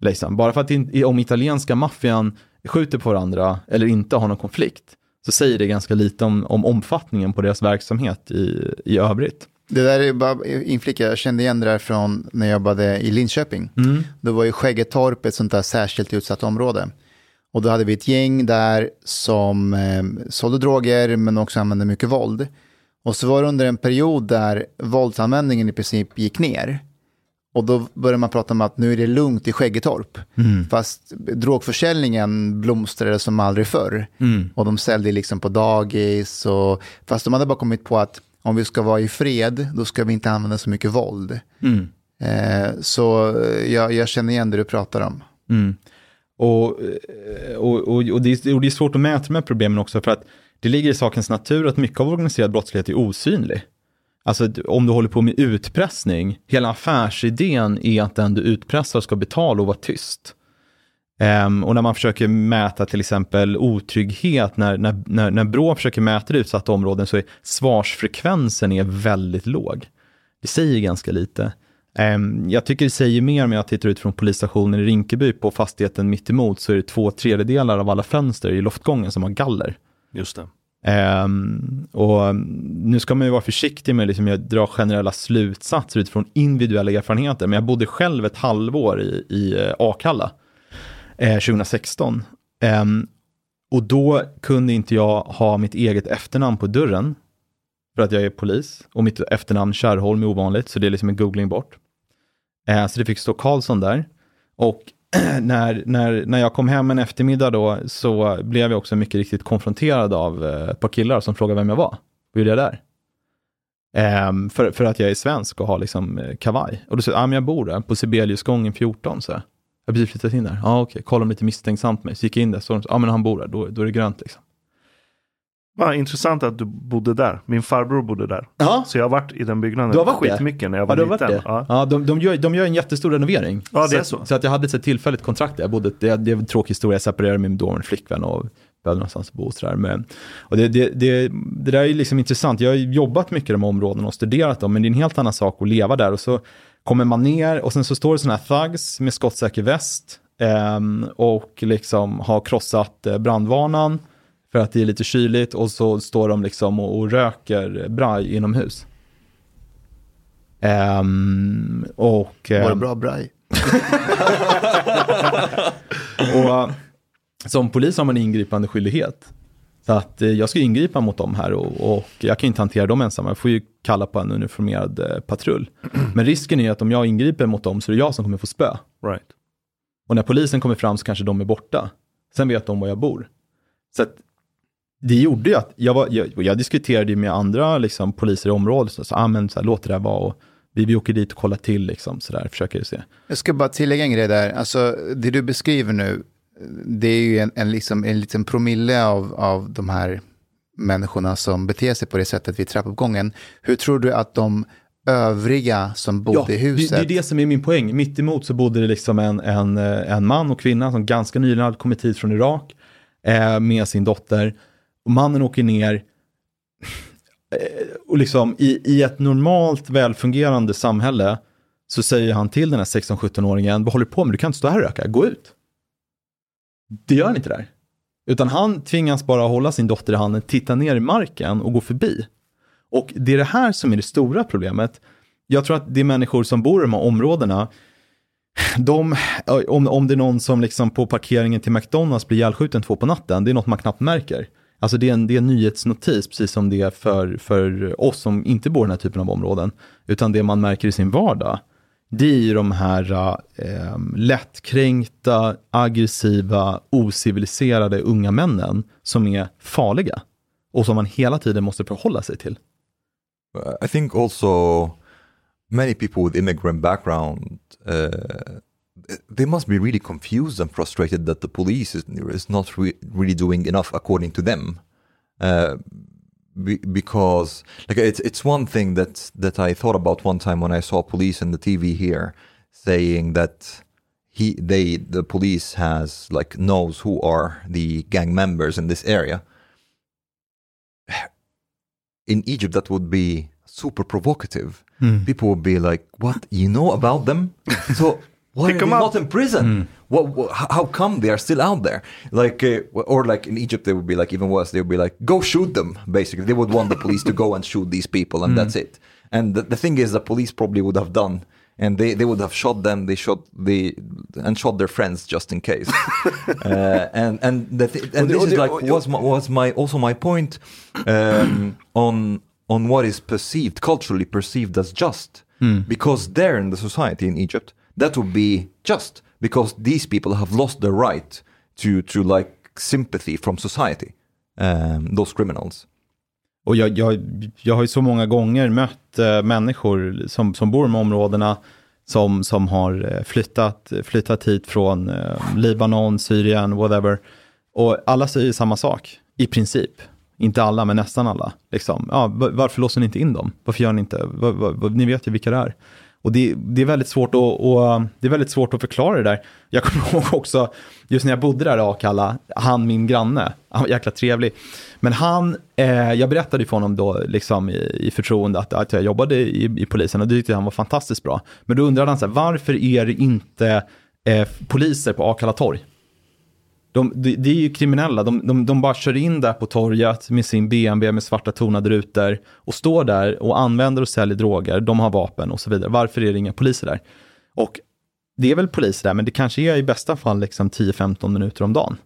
Liksom. Bara för att in, om italienska maffian skjuter på varandra eller inte har någon konflikt, så säger det ganska lite om, om omfattningen på deras verksamhet i, i övrigt. Det där är bara inflika, jag kände igen det där från när jag jobbade i Linköping. Mm. Då var ju Skäggetorp ett sånt där särskilt utsatt område. Och då hade vi ett gäng där som eh, sålde droger men också använde mycket våld. Och så var det under en period där våldsanvändningen i princip gick ner. Och då började man prata om att nu är det lugnt i Skäggetorp. Mm. Fast drogförsäljningen blomstrade som aldrig förr. Mm. Och de sålde liksom på dagis. Och, fast de hade bara kommit på att om vi ska vara i fred, då ska vi inte använda så mycket våld. Mm. Eh, så jag, jag, känner igen det du pratar om. Mm. Och, eh, och, och, och, det är, och det är svårt att mäta de här problemen också, för att det ligger i sakens natur att mycket av organiserad brottslighet är osynlig. Alltså om du håller på med utpressning, hela affärsidén är att den du utpressar ska betala och vara tyst. Um, och när man försöker mäta till exempel otrygghet, när, när, när, när Brå försöker mäta det utsatta områden så är svarsfrekvensen är väldigt låg. Det säger ganska lite. Um, jag tycker det säger mer om jag tittar ut från polisstationen i Rinkeby på fastigheten mitt emot så är det två tredjedelar av alla fönster i loftgången som har galler. Just det. Um, och nu ska man ju vara försiktig med liksom, att dra generella slutsatser utifrån individuella erfarenheter, men jag bodde själv ett halvår i, i uh, Akalla eh, 2016. Ehm, och då kunde inte jag ha mitt eget efternamn på dörren, för att jag är polis. Och mitt efternamn Kärrholm är ovanligt, så det är liksom en googling bort. Eh, så det fick stå Karlsson där. Och (clears throat) när, när, när jag kom hem en eftermiddag då, så blev jag också mycket riktigt konfronterad av eh, ett par killar som frågade vem jag var. Vad gjorde jag där? Um, för, för att jag är svensk och har liksom eh, kavaj. Och då sa jag, ah, men jag bor där på Sibeliusgången 14. Så. Jag har precis flyttat in där. Ja, ah, okej. Okay. Kolla lite misstänksamt mig. Så gick jag in där. Så ja, ah, men han bor där. Då, då är det grönt liksom. Vad intressant att du bodde där. Min farbror bodde där. Ja. Så jag har varit i den byggnaden du har varit skitmycket när jag var ja, liten. Det. Ja, ja de, de, gör, de gör en jättestor renovering. Ja, det är så. Så, så att jag hade ett tillfälligt kontrakt där. Jag bodde, det, det är en tråkig historia, jag separerade med min dåvarande flickvän och behövde någonstans att bo. Och så där. Men, och det, det, det, det där är liksom intressant. Jag har jobbat mycket i de områdena och studerat dem, men det är en helt annan sak att leva där. Och så kommer man ner och sen så står det sådana här thugs med skottsäker väst Um, och liksom har krossat uh, brandvarnan för att det är lite kyligt och så står de liksom och, och röker braj inomhus. Um, och, Var det bra braj? (laughs) och uh, som polis har man ingripande skyldighet. Så att uh, jag ska ingripa mot dem här och, och, jag kan inte hantera dem ensam. Jag får ju kalla på en uniformerad uh, patrull. (clears throat) Men risken är att om jag ingriper mot dem så är det jag som kommer få spö. Right. Och när polisen kommer fram så kanske de är borta. Sen vet de var jag bor. Så att det gjorde ju att jag, var, jag, jag diskuterade med andra liksom, poliser i området. Så, så, ah, men, så här, låt det där vara. Och vi, vi åker dit och kollar till, liksom, så där, försöker se. Jag ska bara tillägga en grej där. Alltså, det du beskriver nu, det är ju en, en, liksom, en liten promille av, av de här människorna som beter sig på det sättet vid trappuppgången. Hur tror du att de övriga som bodde i huset... Det, det är det som är min poäng. Mitt emot så bodde det liksom en, en, en man och kvinna som ganska nyligen hade kommit hit från Irak eh, med sin dotter. Och mannen åker ner eh, och liksom i, i ett normalt välfungerande samhälle så säger han till den här 16-17-åringen, vad håller du på med? Du kan inte stå här och röka, gå ut. Det gör han inte där. Utan han tvingas bara hålla sin dotter i handen, titta ner i marken och gå förbi. Och det är det här som är det stora problemet. Jag tror att det är människor som bor i de här områdena, de, om, om det är någon som liksom på parkeringen till McDonalds blir ihjälskjuten två på natten, det är något man knappt märker. Alltså det är en, det är en nyhetsnotis, precis som det är för, för oss som inte bor i den här typen av områden. Utan det man märker i sin vardag, det är ju de här eh, lättkränkta, aggressiva, ociviliserade unga männen som är farliga och som man hela tiden måste förhålla sig till. I think also many people with immigrant background uh, they must be really confused and frustrated that the police is, is not re really doing enough according to them. Uh, be, because like it's it's one thing that that I thought about one time when I saw police in the TV here saying that he they the police has like knows who are the gang members in this area in Egypt that would be super provocative. Hmm. People would be like, "What you know about them? (laughs) So why Pick are they up." not in prison? Hmm. What, what? How come they are still out there? Like, uh, or like in Egypt, they would be like even worse. They would be like, "Go shoot them!" Basically, they would want the police to go and shoot these people, and that's it. And the, the thing is, the police probably would have done. And they, they would have shot them. They shot the and shot their friends just in case. (laughs) uh, and and the th- and this is like was my, was my also my point um, on on what is perceived culturally perceived as just because there in the society in Egypt that would be just because these people have lost their right to to like sympathy from society um, those criminals Och jag, jag, jag har ju så många gånger mött eh, människor som, som bor i de här områdena som, som har eh, flyttat, flyttat hit från eh, Libanon, Syrien, whatever. Och alla säger samma sak, i princip. Inte alla, men nästan alla. Liksom. Ja, varför låser ni inte in dem? Varför gör ni inte? Var, var, var, ni vet ju vilka det är. Och det, det, är väldigt svårt att, och, det är väldigt svårt att förklara det där. Jag kommer (laughs) ihåg också, just när jag bodde där i Akalla, han min granne, han var jäkla trevlig. Men han, eh, jag berättade för honom då liksom i, i förtroende att, att jag jobbade i, i polisen och det tyckte han var fantastiskt bra. Men då undrade han så här, varför är det inte eh, poliser på Akalla torg? De, det, de är ju kriminella, de, de, de bara kör in där på torget med sin BMW med svarta tonade rutor och står där och använder och säljer droger, de har vapen och så vidare. Varför är det inga poliser där? Och det är väl poliser där, men det kanske är i bästa fall liksom 10-15 minuter om dagen.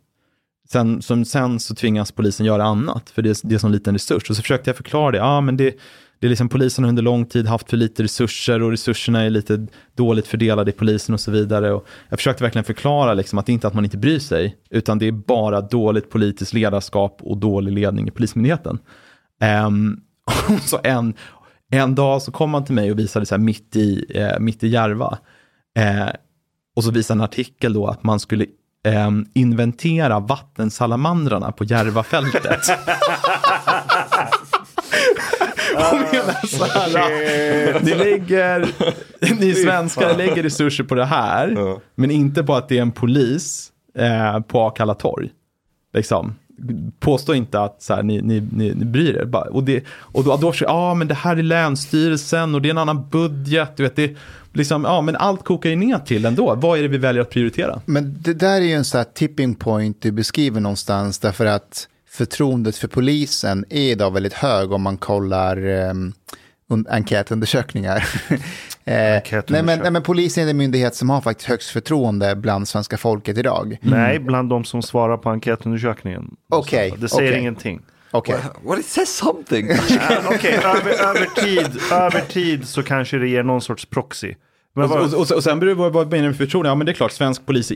Sen, som, sen så tvingas polisen göra annat, för det är, det är sån liten resurs. Och så försökte jag förklara det, ja men det, det är liksom polisen har under lång tid haft för lite resurser och resurserna är lite dåligt fördelade i polisen och så vidare. Och jag försökte verkligen förklara liksom att det inte är att man inte bryr sig, utan det är bara dåligt politiskt ledarskap och dålig ledning i Polismyndigheten. (laughs) Um, så en, en dag så kom man till mig och visade så här mitt i, eh, mitt i Järva. Eh, och så visade en artikel då att man skulle eh, inventera vattensalamandrarna på Järvafältet. (laughs) och menar så här, ni, lägger, ni svenskar lägger resurser på det här, men inte på att det är en polis eh, på Akalla torg. Liksom. Påstå inte att så här, ni, ni, ni, ni bryr er. Bara, och, det, och då, då ja ah, men det här är länsstyrelsen och det är en annan budget. Du vet, det, liksom, ja, men allt kokar ju ner till ändå. Vad är det vi väljer att prioritera? Men det där är ju en sån här tipping point du beskriver någonstans därför att förtroendet för polisen är idag väldigt hög om man kollar um, enkätundersökningar. (laughs) eh, nej, men, nej, men polisen är den myndighet som har faktiskt högst förtroende bland svenska folket idag. Nej, bland de som svarar på enkätundersökningen. Okej, Det säger okej. ingenting. Okej, well it says something (laughs) Okej, över, över, tid, över tid så kanske det ger någon sorts proxy. Men och, vad- och, och, och sen beror det på vad menar du med förtroende? Ja men det är klart, svensk polis är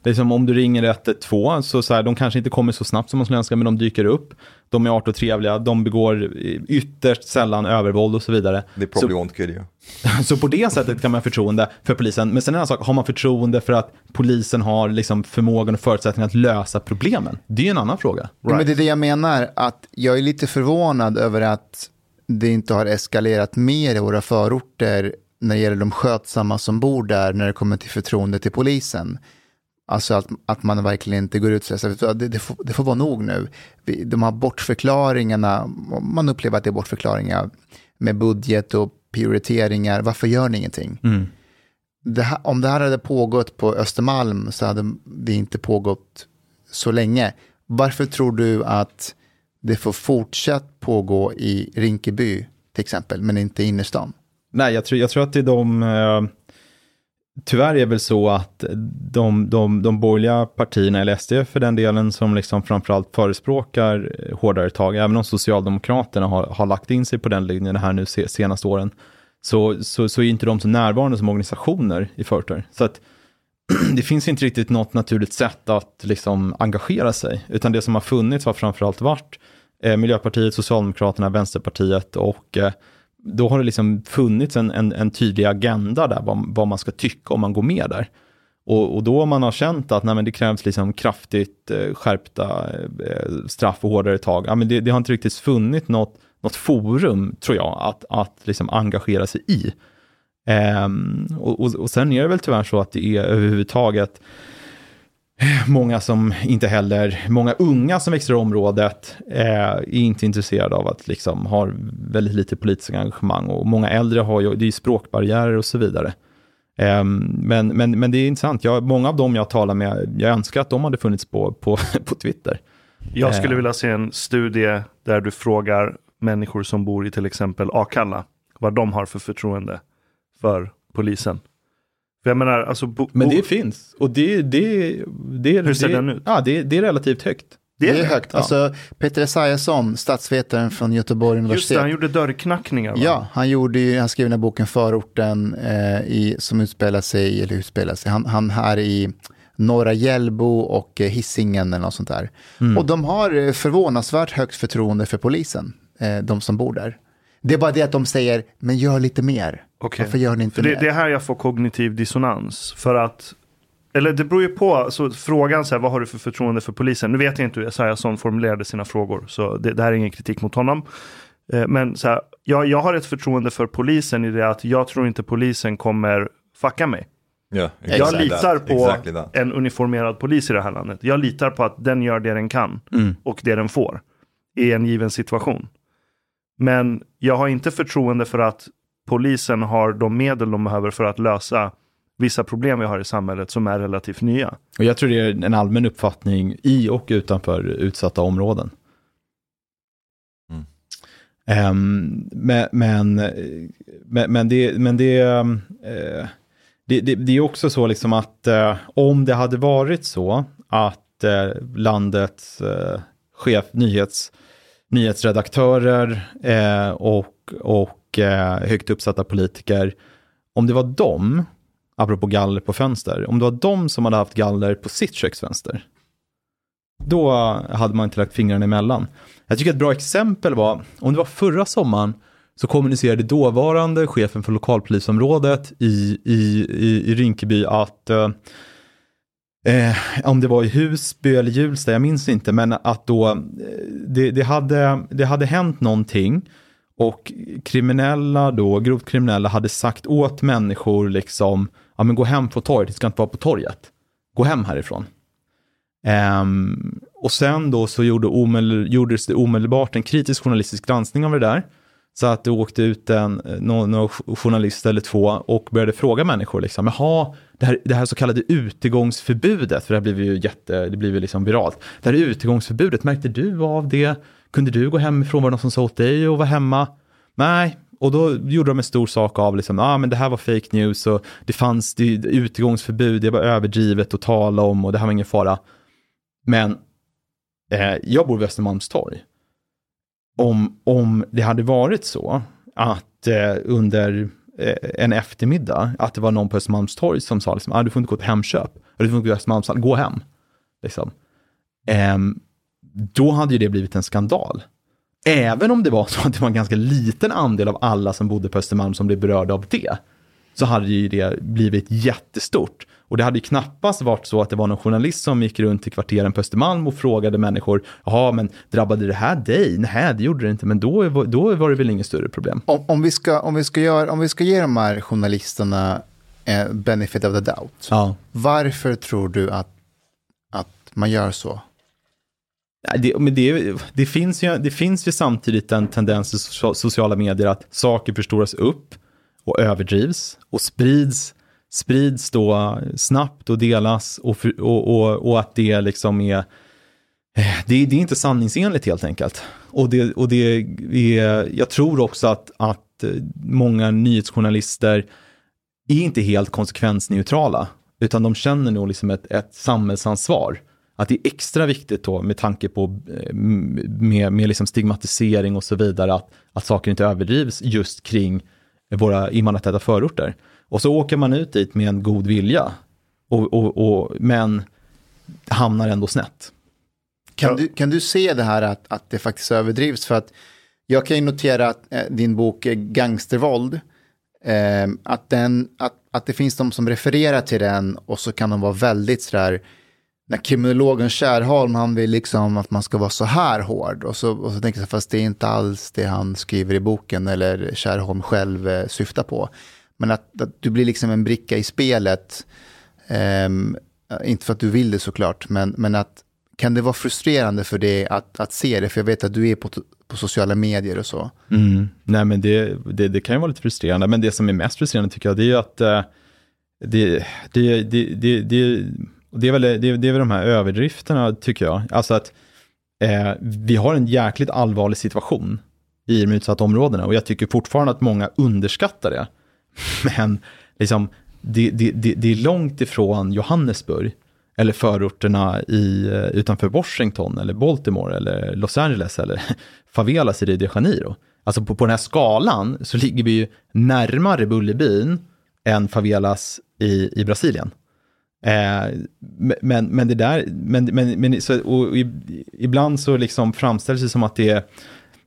icke korrupt. Liksom om du ringer 112 så, så här, de kanske inte kommer så snabbt som man skulle önska, men de dyker upp. De är artigt och trevliga, de begår eh, ytterst sällan övervåld och så vidare. They probably won't kill you. Så på det sättet kan man ha förtroende för polisen. Men sen en annan sak, har man förtroende för att polisen har liksom förmågan och förutsättningar att lösa problemen? Det är en annan fråga. Ja, Men det är det jag menar, att jag är lite förvånad över att det inte har eskalerat mer i våra förorter när det gäller de skötsamma som bor där när det kommer till förtroende till polisen. Alltså att, att man verkligen inte går ut och säger att det, det, får, det får vara nog nu. Vi, de här bortförklaringarna, man upplever att det är bortförklaringar med budget och prioriteringar. Varför gör ni ingenting? Det här, om det här hade pågått på Östermalm så hade det inte pågått så länge. Varför tror du att det får fortsatt pågå i Rinkeby till exempel, men inte i innerstan? Nej, jag tror, jag tror att det är de... Eh, tyvärr är det väl så att de, de, de borgerliga partierna, eller SD för den delen, som liksom framförallt förespråkar hårdare tag, även om Socialdemokraterna har, har lagt in sig på den linjen här nu se, senaste åren, så, så, så är inte de så närvarande som organisationer i förorter. Så att (clears throat) det finns inte riktigt något naturligt sätt att liksom engagera sig, utan det som har funnits har framförallt varit eh, Miljöpartiet, Socialdemokraterna, Vänsterpartiet och eh, då har det liksom funnits en, en, en tydlig agenda där, vad, vad man ska tycka om man går med där. Och, och då man har känt att nej, men det krävs liksom kraftigt eh, skärpta eh, straff och hårdare tag, ja, men det, det har inte riktigt funnits något, något forum, tror jag, att, att liksom engagera sig i. Ehm, och, och, och sen är det väl tyvärr så att det är överhuvudtaget många som inte heller, många unga som växer i området eh, är inte intresserade av att liksom har väldigt lite politiskt engagemang och många äldre har ju, det är ju språkbarriärer och så vidare. Eh, men, men, men det är intressant, jag, många av dem jag talar med, jag önskar att de hade funnits på, på, (laughs) på Twitter. Jag skulle Eh. vilja se en studie där du frågar människor som bor i till exempel Akalla vad de har för förtroende för polisen. För jag menar, alltså... Bo, Men det finns, och det, det, det, Hur ser det, den ut? Ja, det, det är relativt högt. Det är, det. högt. Ja. Alltså, Peter Esaiasson, statsvetaren från Göteborg Just universitet. det, han gjorde dörrknackningar. Va? Ja, han, gjorde ju, han skrev den här boken Förorten eh, i, som utspelar sig, eller utspelar sig, han, han här i Norra Hjällbo och eh, Hisingen eller något sånt där. Och de har eh, förvånansvärt högt förtroende för polisen, eh, de som bor där. Det är bara det att de säger, men gör lite mer. Okej. Varför gör ni inte För det, mer? det är här jag får kognitiv dissonans. För att, eller det beror ju på, så frågan så här, vad har du för förtroende för polisen? Nu vet jag inte hur Esaiasson formulerade sina frågor, så det, det här är ingen kritik mot honom. Eh, Men så här, jag, jag har ett förtroende för polisen i det att jag tror inte polisen kommer fucka mig. Yeah, Jag exactly litar that. på Exactly that. en uniformerad polis i det här landet. Jag litar på att den gör det den kan och det den får i en given situation. Men jag har inte förtroende för att polisen har de medel de behöver för att lösa vissa problem vi har i samhället som är relativt nya. Och jag tror det är en allmän uppfattning i och utanför utsatta områden. Mm. Ehm, men, men, men, det, men det, eh, det, det, det är också så liksom att eh, om det hade varit så att eh, landets eh, chef, nyhets, nyhetsredaktörer eh, och, och eh, högt uppsatta politiker, om det var dem, apropå galler på fönster, om det var de som hade haft galler på sitt köksfönster, då hade man inte lagt fingrarna emellan. Jag tycker ett bra exempel var, om det var förra sommaren, så kommunicerade dåvarande chefen för lokalpolisområdet i, i, i, i Rinkeby att eh, eh, om det var i Husby eller Hjulsta, jag minns inte, men att då eh, det, det, hade, det hade hänt någonting och kriminella då, grovt kriminella hade sagt åt människor liksom, ja men gå hem på torget, det ska inte vara på torget. Gå hem härifrån. Eh, och sen då så gjorde omedel, gjordes det omedelbart en kritisk journalistisk granskning av det där. Så att det åkte ut en eh, någon, någon journalist eller två och började fråga människor liksom, jaha, det här, det här så kallade utegångsförbudet, för det här blev ju jätte, det blev ju liksom viralt. Det här utegångsförbudet, märkte du av det? Kunde du gå hemifrån? Var det någon som sa åt dig att vara hemma? Nej, och då gjorde de en stor sak av liksom, ah, men det här var fake news och det fanns det, utegångsförbud, det var överdrivet att tala om och det här var ingen fara. Men eh, jag bor vid Östermalmstorg. Om, om det hade varit så att eh, under Eh, en eftermiddag att det var någon på Östermalmstorg som sa liksom, ah, du får inte gå till Hemköp, du får inte gå till Östermalmshall, gå hem. Liksom. Ehm, då hade ju det blivit en skandal. Även om det var (laughs) så att det var en ganska liten andel av alla som bodde på Östermalm som blev berörda av det, så hade ju det blivit jättestort. Och det hade ju knappast varit så att det var någon journalist som gick runt i kvarteren på Östermalm och frågade människor, jaha, men drabbade det här dig? Nej, det gjorde det inte, men då, då var det väl inget större problem. Om, om, vi ska, om, vi ska göra, om vi ska ge de här journalisterna eh, benefit of the doubt, Ja. varför tror du att, att man gör så? Det, men det, det, finns ju, det finns ju samtidigt en tendens i so- sociala medier att saker förstoras upp och överdrivs och sprids, sprids då snabbt och delas och, för, och, och, och att det liksom är eh, det, det är inte sanningsenligt helt enkelt. Och, det, och det är, jag tror också att, att eh, många nyhetsjournalister är inte helt konsekvensneutrala, utan de känner nog liksom ett, ett samhällsansvar. Att det är extra viktigt då med tanke på eh, med, med liksom stigmatisering och så vidare, att, att saker inte överdrivs just kring våra invandrartäta förorter. Och så åker man ut dit med en god vilja, och, och, och, men hamnar ändå snett. Kan, du, kan du se det här att, att det faktiskt överdrivs? För att jag kan ju notera att eh, din bok eh, Gangstervåld, eh, att, den, att, att det finns de som refererar till den och så kan de vara väldigt sådär, när kriminologen Kärholm, han vill liksom att man ska vara så här hård. Och så, och så tänker jag, fast det är inte alls det han skriver i boken eller Kärholm själv eh, syftar på. Men att, att du blir liksom en bricka i spelet. um, inte för att du vill det såklart, men, men att kan det vara frustrerande för dig att, att se det? För jag vet att du är på, på sociala medier och så. Mm. Nej, men det, det, det kan ju vara lite frustrerande, men det som är mest frustrerande tycker jag, det är ju att eh, det, det, det, det, det, det, är väl, det, det är väl de här överdrifterna, tycker jag. Alltså att eh, vi har en jäkligt allvarlig situation i de utsatta områdena och jag tycker fortfarande att många underskattar det. (laughs) Men liksom, det, det, det, det är långt ifrån Johannesburg eller förorterna i, eh, utanför Washington eller Baltimore eller Los Angeles eller (laughs) favelas i Rio de Janeiro. Alltså på, på den här skalan så ligger vi ju närmare Bullerbyn än favelas i, i Brasilien. Eh, men, men det där, men, men, men så, och i, ibland så liksom framställs det som att det är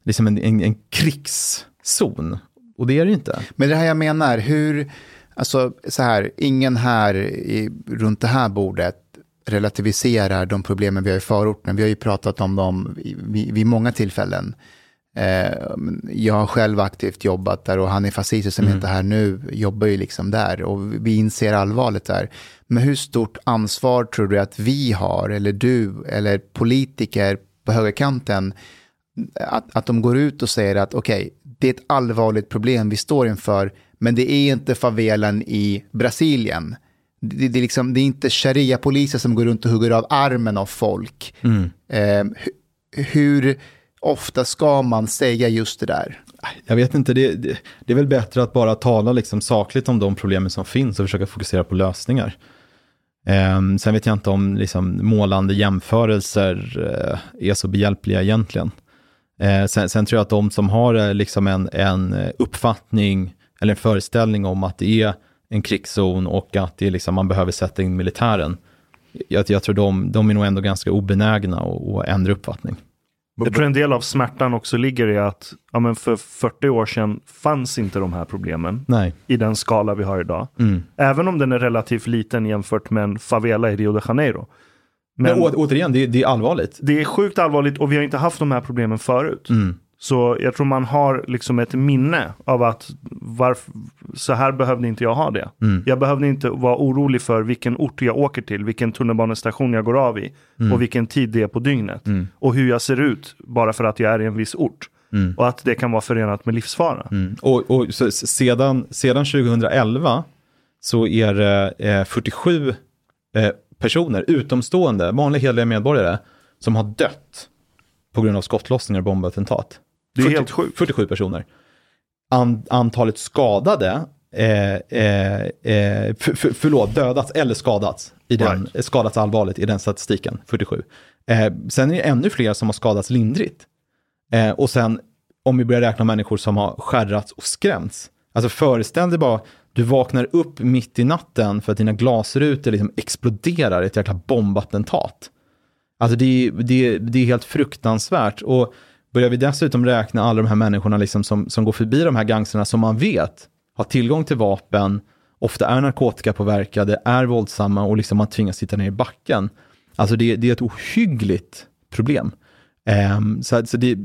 liksom en, en, en krigszon. Och det är det inte. Men det här jag menar, hur, alltså så här, ingen här i, runt det här bordet relativiserar de problemen vi har i förorten. Vi har ju pratat om dem vid, vid många tillfällen. Eh, jag har själv aktivt jobbat där och han är fascister som inte är här nu jobbar ju liksom där och vi inser allvaret där. Men hur stort ansvar tror du att vi har, eller du, eller politiker på högerkanten, att, att de går ut och säger att okej, det är ett allvarligt problem vi står inför, men det är inte favelan i Brasilien. Det, det, är, liksom, det är inte sharia-poliser som går runt och hugger av armen av folk. Eh, hu- hur ofta ska man säga just det där? Jag vet inte, det, det, det är väl bättre att bara tala liksom sakligt om de problemen som finns och försöka fokusera på lösningar. Ehm, sen vet jag inte om liksom, målande jämförelser eh, är så behjälpliga egentligen. Eh, sen, sen tror jag att de som har eh, liksom en, en uppfattning eller en föreställning om att det är en krigszon och att det är liksom, man behöver sätta in militären, jag, jag tror de, de är nog ändå ganska obenägna att ändra uppfattning. Jag tror en del av smärtan också ligger i att ja, men för 40 år sedan fanns inte de här problemen Nej. i den skala vi har idag. Mm. Även om den är relativt liten jämfört med en favela i Rio de Janeiro. Men, Men å, återigen, det, det är allvarligt. det är sjukt allvarligt och vi har inte haft de här problemen förut. Mm. Så jag tror man har liksom ett minne av att varför, så här behövde inte jag ha det. Mm. Jag behövde inte vara orolig för vilken ort jag åker till, vilken tunnelbanestation jag går av i och vilken tid det är på dygnet. Och hur jag ser ut bara för att jag är i en viss ort. Och att det kan vara förenat med livsfara. Mm. Och, och så, sedan, sedan 2011 så är det eh, 47 eh, personer, utomstående, vanliga hederliga medborgare, som har dött på grund av skottlossningar och bombattentat. Det är 40 helt sjukt. 47 personer. An, antalet skadade, eh, eh, eh, för, för, förlåt, dödats eller skadats, i den, skadats allvarligt i den statistiken, 47. Eh, sen är det ännu fler som har skadats lindrigt. Eh, och sen, om vi börjar räkna människor som har skärrats och skrämts, Alltså föreställ dig bara, du vaknar upp mitt i natten för att dina glasrutor liksom exploderar i ett jäkla bombattentat. Alltså det, är- det, är- det är helt fruktansvärt. Och börjar vi dessutom räkna alla de här människorna liksom som, som går förbi de här gangsterna som man vet har tillgång till vapen, ofta är narkotikapåverkade, är våldsamma och liksom man tvingas sitta ner i backen. Alltså det, det är ett ohyggligt problem. Um, så så det,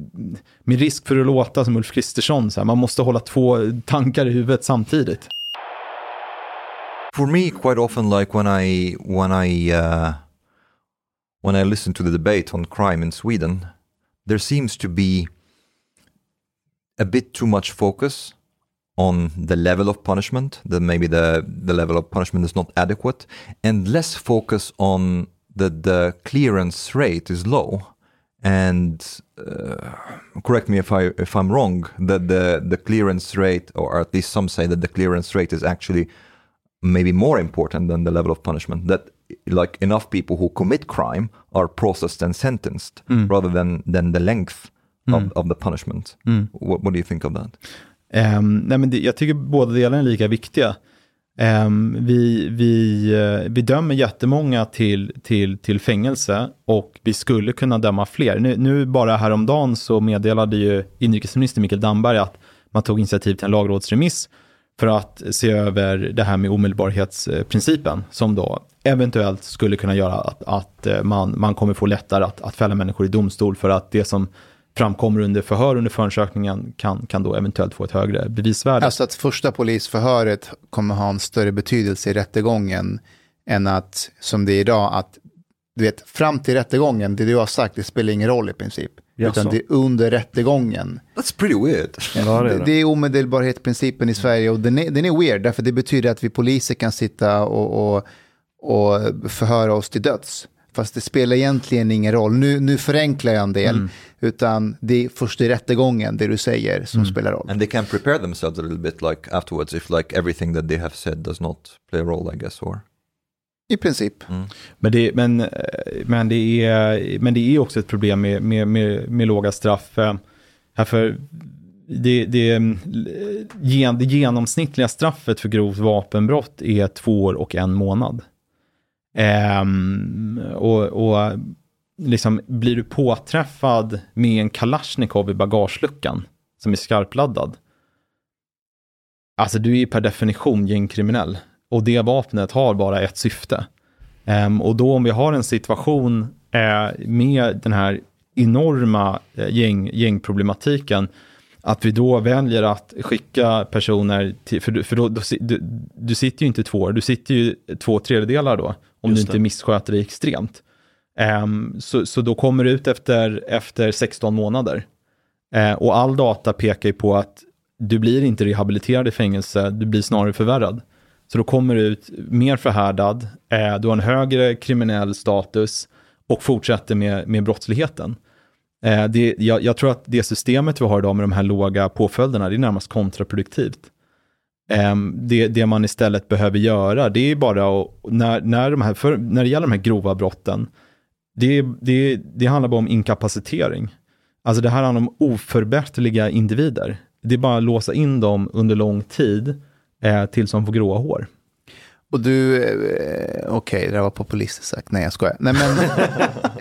med risk för att låta som Ulf Kristersson, så här, man måste hålla två tankar i huvudet samtidigt. For me, quite often, like when I when I uh, when I listen to the debate on crime in Sweden, there seems to be a bit too much focus on the level of punishment. That maybe the the level of punishment is not adequate, and less focus on that the clearance rate is low. And uh, correct me if I if I'm wrong. That the the clearance rate, or at least some say that the clearance rate is actually maybe more important than the level of punishment. That like enough people who commit crime are processed and sentenced rather than than the length of, of the punishment. What, what do you think of that? Um, nej men det, jag tycker båda delarna är lika viktiga. Ehm, vi, vi, eh, vi dömer jättemånga till, till, till fängelse och vi skulle kunna döma fler. Nu, nu bara häromdagen så meddelade ju inrikesminister Mikael Damberg att man tog initiativ till en lagrådsremiss för att se över det här med omedelbarhetsprincipen som då eventuellt skulle kunna göra att, att eh, man, man kommer få lättare att, att fälla människor i domstol för att det som framkommer under förhör under förundersökningen kan, kan då eventuellt få ett högre bevisvärde. Alltså att första polisförhöret kommer ha en större betydelse i rättegången än att, som det är idag, att du vet, fram till rättegången, det du har sagt, det spelar ingen roll i princip. Jaså? Utan det är under rättegången. That's pretty weird. Ja, det är Det, det. är omedelbarhetsprincipen i Sverige och den är, den är weird, därför det betyder att vi poliser kan sitta och, och, och förhöra oss till döds. Fast det spelar egentligen ingen roll. Nu, nu förenklar jag en del, utan det är först i rättegången, det du säger, som spelar roll. And they can prepare themselves a little bit like afterwards if like everything that they have said does not play a role, I guess, or I princip. Men det, men, men, det är, men det är också ett problem med, med, med, med låga straff. Härför det, det, gen, det genomsnittliga straffet för grovt vapenbrott är två år och en månad. Ehm, och, och liksom blir du påträffad med en Kalashnikov i bagageluckan som är skarpladdad. Alltså du är per definition gängkriminell. Och det vapnet har bara ett syfte. Ehm, och då om vi har en situation eh, med den här enorma eh, gäng, gängproblematiken, att vi då väljer att skicka personer till, för, du- för då, då, du, du sitter ju inte två år, du sitter ju två tredjedelar då, om du inte det. missköter dig extremt. Ehm, så, så då kommer du ut efter, efter 16 månader. Eh, och all data pekar ju på att du blir inte rehabiliterad i fängelse, du blir snarare förvärrad. Så då kommer du ut mer förhärdad, eh, du har en högre kriminell status och fortsätter med, med brottsligheten. Eh, det, jag, jag tror att det systemet vi har idag med de här låga påföljderna, det är närmast kontraproduktivt. Ehm, det, det man istället behöver göra, det är bara att, när, när, de här, för, när det gäller de här grova brotten, det, det, det handlar bara om inkapacitering. Alltså det här handlar om oförbätterliga individer. Det är bara att låsa in dem under lång tid eh, tills de får gråa hår. Och du, eh, okej, det där var populistiskt sagt. Nej, jag skojar. Nej, men,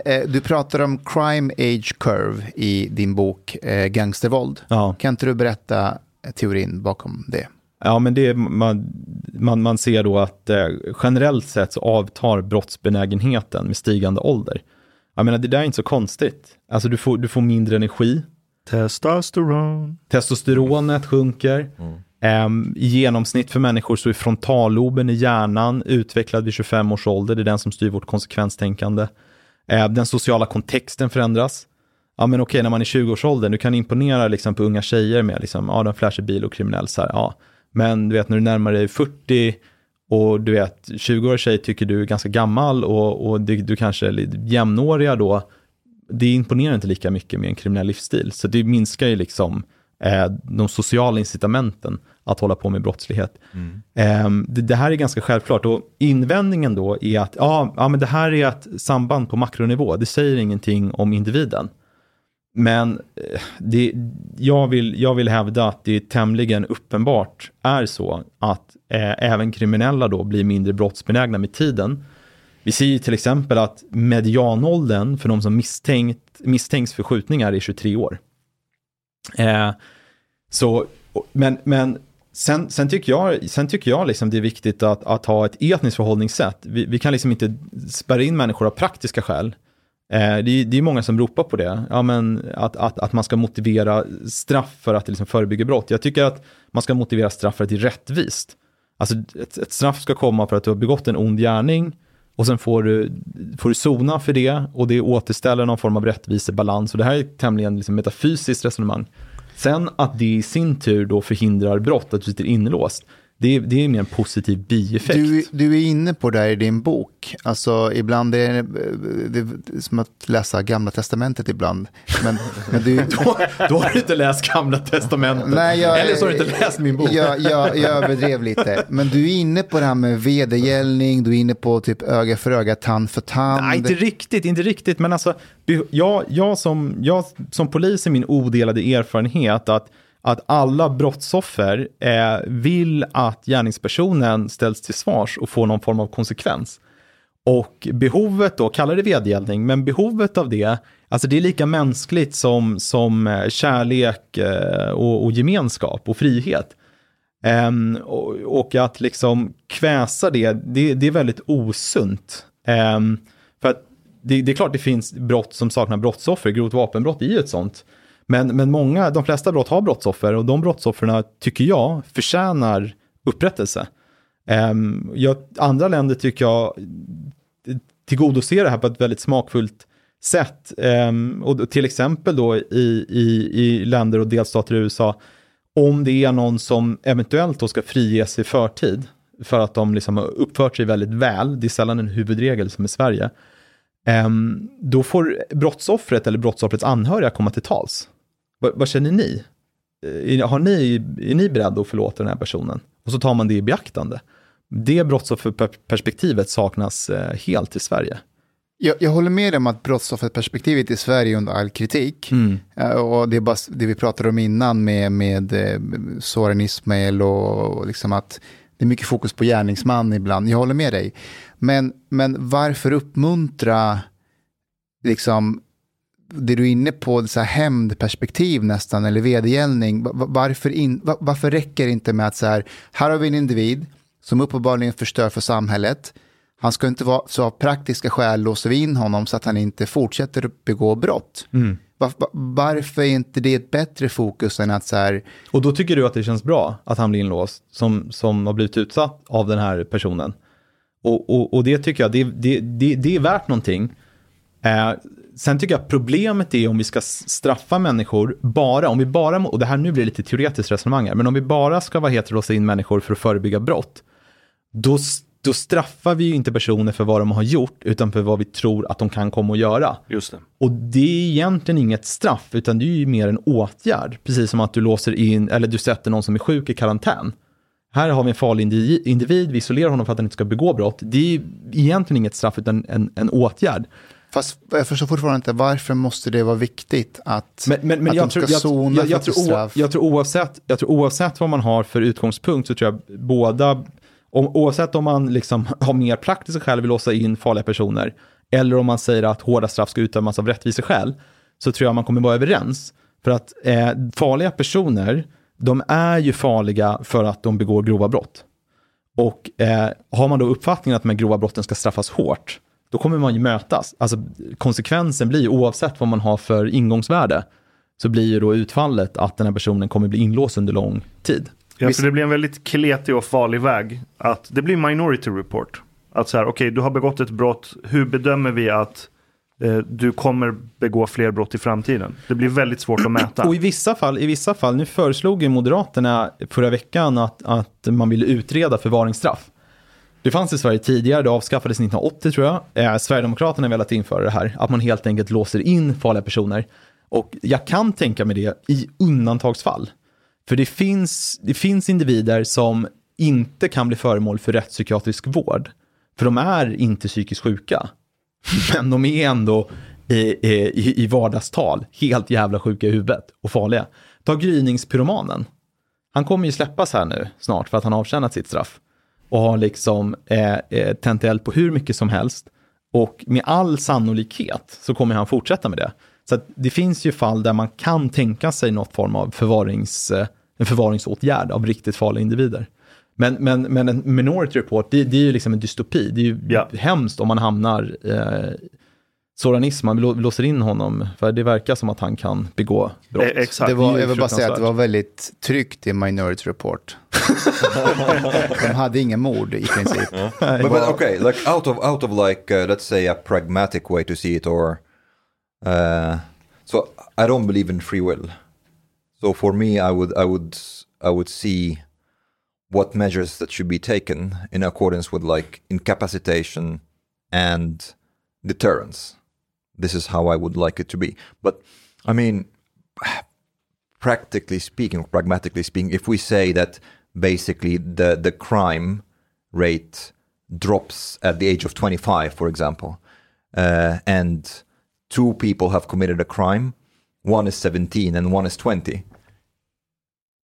(laughs) eh, du pratar om crime age curve i din bok eh, Gangstervåld. Ja. Kan inte du berätta teorin bakom det? Ja, men det, man, man, man ser då att eh, generellt sett så avtar brottsbenägenheten med stigande ålder. Jag menar, det där är inte så konstigt. Alltså du får, du får mindre energi, Testosteron. testosteronet sjunker. Ehm, i genomsnitt för människor så är frontalloben i hjärnan utvecklad vid 25 års ålder. Det är den som styr vårt konsekvenstänkande. Ehm, den sociala kontexten förändras. Ja men okej, när man är 20-årsåldern, du kan imponera liksom på unga tjejer med liksom, ja de flashar bil och kriminell så här, ja. Men du vet när du närmar dig 40 och du vet 20-årig tjej tycker du är ganska gammal och, och du, du kanske är lite jämnåriga då, det imponerar inte lika mycket med en kriminell livsstil. Så det minskar ju liksom de sociala incitamenten att hålla på med brottslighet. Eh, det, det här är ganska självklart och invändningen då är att ja, ja, men det här är ett samband på makronivå. Det säger ingenting om individen. Men eh, det, jag, vill, jag vill hävda att det tämligen uppenbart är så att eh, även kriminella då blir mindre brottsbenägna med tiden. Vi ser ju till exempel att medianåldern för de som misstänkt, misstänks för skjutningar är 23 år. Eh, så, men, men sen, sen tycker jag, sen tycker jag liksom det är viktigt att, att ha ett etniskt förhållningssätt. Vi, vi kan liksom inte spärra in människor av praktiska skäl. Eh, det, är, det är många som ropar på det, ja, men att, att, att man ska motivera straff för att liksom förebygga brott. Jag tycker att man ska motivera straff för att det är rättvist. Alltså ett, ett straff ska komma för att du har begått en ond gärning och sen får du, får du sona för det och det återställer någon form av rättvisebalans. Och det här är ett tämligen liksom metafysiskt resonemang. Sen att det i sin tur då förhindrar brott, att du sitter inlåst, det är, det är mer en positiv bieffekt. Du, du är inne på det här i din bok. Alltså ibland är det, det är som att läsa gamla testamentet ibland. Men, men du, (laughs) då, då har du inte läst gamla testamentet. Nej, jag, Eller så har du inte läst min bok. Jag, jag, jag överdrev lite. Men du är inne på det här med vedergällning, du är inne på typ öga för öga, tand för tand. Nej, inte riktigt, inte riktigt. Men alltså, jag, jag, som, jag som polis är min odelade erfarenhet att att alla brottsoffer eh, vill att gärningspersonen ställs till svars och får någon form av konsekvens. Och behovet då, kalla det vedergällning, men behovet av det, alltså det är lika mänskligt som, som eh, kärlek eh, och, och gemenskap och frihet. Um, och, och, att liksom kväsa det, det, det är väldigt osunt. Um, för att det, det, är klart det finns brott som saknar brottsoffer, grovt vapenbrott är ju ett sånt. Men, men många, de flesta brott har brottsoffer och de brottsoffren tycker jag förtjänar upprättelse. Um, jag, andra länder tycker jag tillgodoser det här på ett väldigt smakfullt sätt. Um, och till exempel då i, i, i länder och delstater i USA, om det är någon som eventuellt då ska friges i förtid, för att de liksom har uppfört sig väldigt väl, det är sällan en huvudregel som i Sverige, um, då får brottsoffret eller brottsoffrets anhöriga komma till tals. Vad, vad känner ni? Eh, har ni? Är ni beredda att förlåta den här personen? Och så tar man det i beaktande. Det brottsofferperspektivet saknas eh, helt i Sverige. Jag, jag, håller med om att brottsofferperspektivet i Sverige är under all kritik. Mm. Eh, och det är bara det vi pratade om innan med, med Soran Ismail och, och liksom att det är mycket fokus på gärningsman ibland. Jag håller med dig. Men, men varför uppmuntra liksom det du är inne på, så här hämndperspektiv nästan, eller vedergällning, varför, in, varför räcker det inte med att så här, här har vi en individ som uppenbarligen förstör för samhället, han ska inte vara, så av praktiska skäl låser vi in honom så att han inte fortsätter begå brott. Mm. Var, varför är inte det ett bättre fokus än att så här... Och då tycker du att det känns bra att han blir inlåst som, som har blivit utsatt av den här personen. Och, och, och det tycker jag, det, det, det, det är värt någonting. Eh, sen tycker jag problemet är om vi ska straffa människor bara, om vi bara, och det här nu blir lite teoretiskt resonemang här, men om vi bara ska vara låsa in människor för att förebygga brott, då, då straffar vi ju inte personer för vad de har gjort, utan för vad vi tror att de kan komma att göra. Just det. Och det är egentligen inget straff, utan det är ju mer en åtgärd, precis som att du låser in, eller du sätter någon som är sjuk i karantän. Här har vi en farlig individ, vi isolerar honom för att han inte ska begå brott. Det är egentligen inget straff, utan en, en åtgärd. Fast jag förstår fortfarande inte varför måste det vara viktigt att, men, men, men att jag de ska sona jag, jag, jag, för tror, straff? jag, tror oavsett, jag tror oavsett vad man har för utgångspunkt så tror jag båda, om, oavsett om man liksom (laughs) har mer praktiska skäl vill låsa in farliga personer, eller om man säger att hårda straff ska utdömas av rättviseskäl, så tror jag man kommer vara överens. För att eh, farliga personer, de är ju farliga för att de begår grova brott. Och eh, har man då uppfattningen att de här grova brotten ska straffas hårt, då kommer man ju mötas. Alltså konsekvensen blir, oavsett vad man har för ingångsvärde, så blir ju då utfallet att den här personen kommer bli inlåst under lång tid. Ja, för det blir en väldigt kletig och farlig väg. Att det blir minority report. Att så här, okej, okay, du har begått ett brott. Hur bedömer vi att eh, du kommer begå fler brott i framtiden? Det blir väldigt svårt att mäta. Och i vissa fall, i vissa fall nu föreslog ju Moderaterna förra veckan att, att man ville utreda förvaringsstraff. Det fanns i Sverige tidigare, det avskaffades 1980 tror jag. Eh, Sverigedemokraterna har velat införa det här, att man helt enkelt låser in farliga personer. Och jag kan tänka mig det i undantagsfall. För det finns, det finns individer som inte kan bli föremål för rättspsykiatrisk vård. För de är inte psykiskt sjuka. (laughs) Men de är ändå i, i, i vardagstal, helt jävla sjuka i huvudet och farliga. Ta gryningspyromanen. Han kommer ju släppas här nu snart för att han har avtjänat sitt straff och har liksom eh, eh, tänt eld på hur mycket som helst. Och med all sannolikhet så kommer han fortsätta med det. Så det finns ju fall där man kan tänka sig något form av förvarings, eh, en förvaringsåtgärd av riktigt farliga individer. Men, men, men en minority report, det, det är ju liksom en dystopi. Det är ju Ja. hemskt om man hamnar eh, Soranism, man lå- låser in honom, för det verkar som att han kan begå brott. Eh, exakt. Det var, jag vill bara säga att det var väldigt tryggt i Minority Report. (laughs) De hade inga mord i princip. But, but okay, like out of out of like uh, let's say a pragmatic way to see it, or uh, so I don't believe in free will. So for me, I would I would I would see what measures that should be taken in accordance with like incapacitation and deterrence. This is how I would like it to be. But I mean, practically speaking, pragmatically speaking, if we say that basically the the crime rate drops at the age of 25, for example, uh, and two people have committed a crime, one is 17 and one is 20.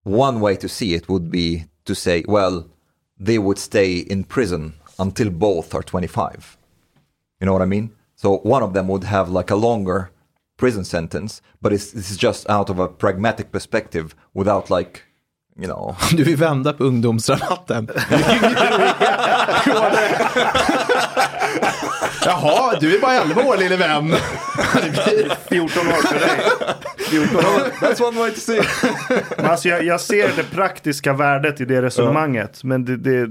One way to see it would be to say, well, they would stay in prison until both are 25. You know what I mean? So one of them would have like a longer prison sentence, but it's, this is just out of a pragmatic perspective without like, you know, (laughs) Du vill vända på ungdomsrabatten. (laughs) Jaha, du är bara 11 år lille vän. 14 år för dig. 14 år. that's one way to see alltså jag, jag ser det praktiska värdet i det resonemanget. Men det, det,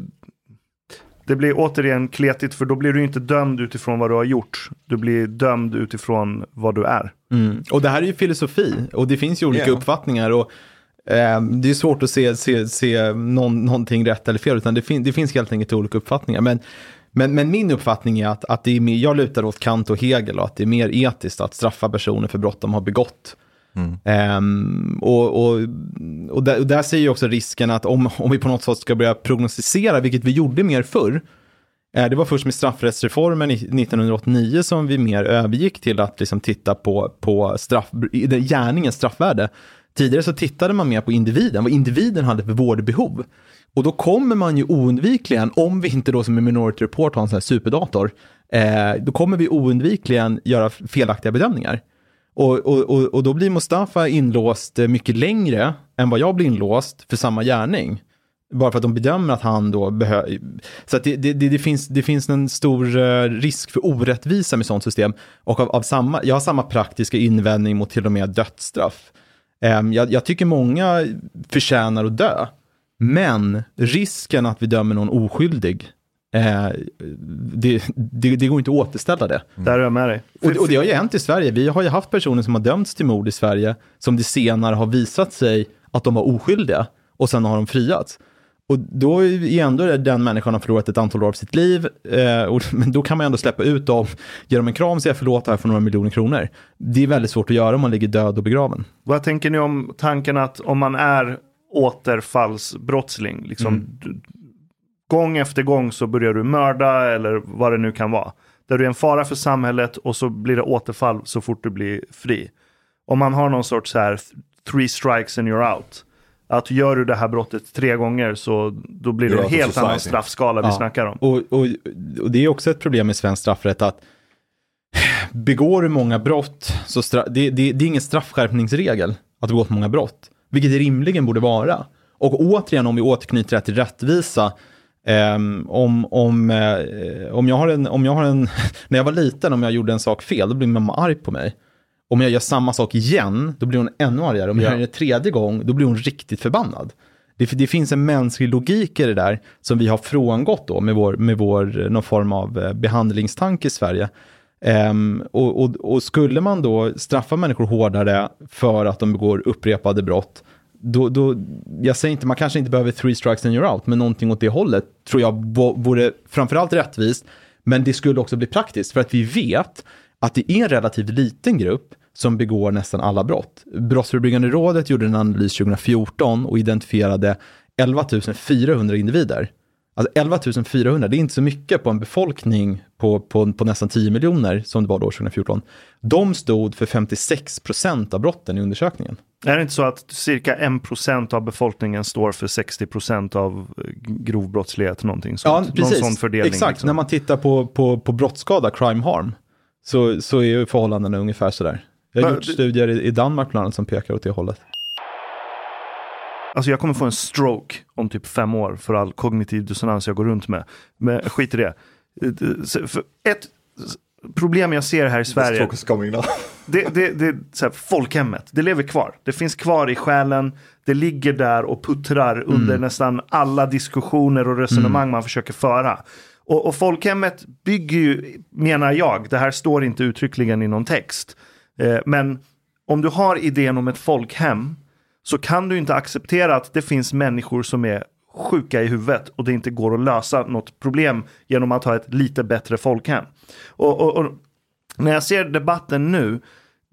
det blir återigen kletigt för då blir du inte dömd utifrån vad du har gjort. Du blir dömd utifrån vad du är. Mm. Och det här är ju filosofi och det finns ju olika Ja. uppfattningar. Och, eh, det är svårt att se, se, se någon, någonting rätt eller fel, utan det, fin, det finns helt enkelt olika uppfattningar. Men, men, men min uppfattning är att, att det är mer, jag lutar åt Kant och Hegel och att det är mer etiskt att straffa personer för brott de har begått. Mm. Ehm, och, och, och, där, och där ser ju också risken att om, om vi på något sätt ska börja prognostisera, vilket vi gjorde mer förr, Eh, Det var först med straffrättsreformen 1989 som vi mer övergick till att liksom titta på, på straff, gärningens straffvärde. Tidigare så tittade man mer på individen, vad individen hade för vårdbehov. Och då kommer man ju oundvikligen, om vi inte då som i Minority Report har en sån här superdator, eh, då kommer vi oundvikligen göra felaktiga bedömningar. Och, och, och, och då blir Mustafa inlåst eh, mycket längre än vad jag blir inlåst för samma gärning. Bara för att de bedömer att han då behöver... Så att det, det, det, det, finns, det finns en stor eh, risk för orättvisa med sånt system. Och av, av samma, jag har samma praktiska invändning mot till och med dödsstraff. Ehm, jag, jag tycker många förtjänar att dö. Men risken att vi dömer någon oskyldig, eh, det, det, det går inte att återställa det. Där är jag med dig. Och, och det har ju hänt i Sverige. Vi har ju haft personer som har dömts till mord i Sverige som det senare har visat sig att de var oskyldiga och sen har de friats. Och då är ändå den människan har förlorat ett antal år av sitt liv, eh, och, (laughs) men då kan man ändå släppa ut dem, ge dem en kram och säga förlåt här för några miljoner kronor. Det är väldigt svårt att göra om man ligger död och begraven. Vad tänker ni om tanken att om man är återfallsbrottsling, liksom, du, gång efter gång så börjar du mörda eller vad det nu kan vara. Där du är en fara för samhället och så blir det återfall så fort du blir fri. Om man har någon sorts så här three strikes and you're out. Att gör du det här brottet tre gånger så då blir det en helt annan straffskala vi Ja. snackar om. Och, och, och det är också ett problem med svensk straffrätt att begår du många brott, så stra- det, det, det är ingen straffskärpningsregel att begå många brott, vilket det rimligen borde vara. Och återigen, om vi återknyter det till rättvisa, ehm, om, om, eh, om, jag har en, om jag har en, (laughs) när jag var liten, om jag gjorde en sak fel, då blir mamma arg på mig. Om jag gör samma sak igen, då blir hon ännu argare. Om jag Ja. gör det tredje gång, då blir hon riktigt förbannad. Det, det finns en mänsklig logik i det där som vi har frångått då med vår, med vår eh, någon form av eh, behandlingstanke i Sverige. Ehm, och, och, och skulle man då straffa människor hårdare för att de begår upprepade brott, då, då, jag säger inte, man kanske inte behöver three strikes and you're out, men någonting åt det hållet tror jag vore framförallt rättvist, men det skulle också bli praktiskt, för att vi vet att det är en relativt liten grupp som begår nästan alla brott. Brottsförebyggande rådet gjorde en analys 2014 och identifierade 11 400 individer. Alltså 11 400, det är inte så mycket på en befolkning på, på, på nästan 10 miljoner som det var då 2014. De stod för 56 procent av brotten i undersökningen. Är det inte så att cirka 1% av befolkningen står för 60% av eh, grov brottslighet? Någonting sånt. Ja, precis. Någon sån fördelning. Exakt, liksom. när man tittar på, på, på brottsskada, crime harm, så, så är ju förhållandena ungefär sådär. Jag har gjort studier i, i Danmark bland annat som pekar åt det hållet. Alltså jag kommer få en stroke om typ fem år för all kognitiv dissonans jag går runt med. Men skit i det. Eh, För ett problem jag ser här i Sverige, stroke is coming now. (laughs) det, det, det är så här, folkhemmet. Det lever kvar. Det finns kvar i själen. Det ligger där och puttrar under nästan alla diskussioner och resonemang man försöker föra. Och, och folkhemmet bygger ju, menar jag, det här står inte uttryckligen i någon text. Eh, men om du har idén om ett folkhem så kan du inte acceptera att det finns människor som är sjuka i huvudet och det inte går att lösa något problem genom att ha ett lite bättre folkhem. Och, och, och när jag ser debatten nu,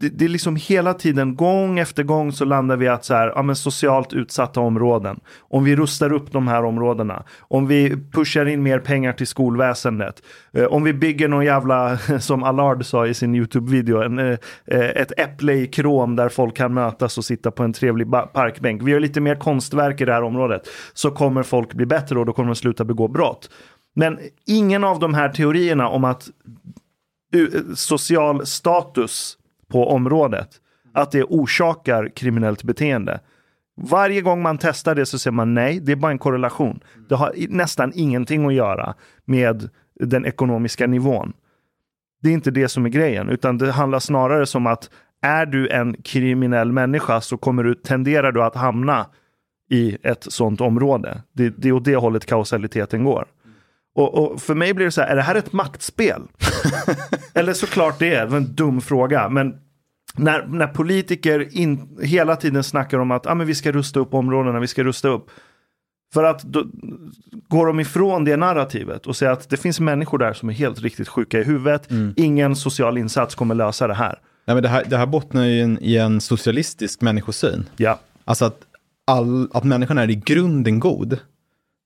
det, det är liksom hela tiden, gång efter gång så landar vi att så här, ja men socialt utsatta områden. Om vi rustar upp de här områdena, om vi pushar in mer pengar till skolväsendet, eh, om vi bygger någon jävla, (laughs) som Allard sa i sin YouTube-video, en, eh, eh ett äpple i krom där folk kan mötas och sitta på en trevlig parkbänk. Vi gör lite mer konstverk i det här området, så kommer folk bli bättre och då kommer de sluta begå brott. Men ingen av de här teorierna om att eh, social status på området. Att det orsakar kriminellt beteende. Varje gång man testar det så ser man nej, det är bara en korrelation. Det har nästan ingenting att göra med den ekonomiska nivån. Det är inte det som är grejen, utan det handlar snarare som att är du en kriminell människa så kommer du, tenderar du att hamna i ett sånt område. Det, det är åt det hållet kausaliteten går. Och, och för mig blir det så här, är det här ett maktspel? (laughs) Eller såklart det är, en dum fråga. Men när, när politiker in, hela tiden snackar om att ah, men vi ska rusta upp områdena, vi ska rusta upp. För att då går de ifrån det narrativet och säger att det finns människor där som är helt riktigt sjuka i huvudet. Ingen social insats kommer lösa det här. Nej, men det, här, det här bottnar ju i en, i en socialistisk människosyn. Ja, Alltså att, all, att människan är i grunden god.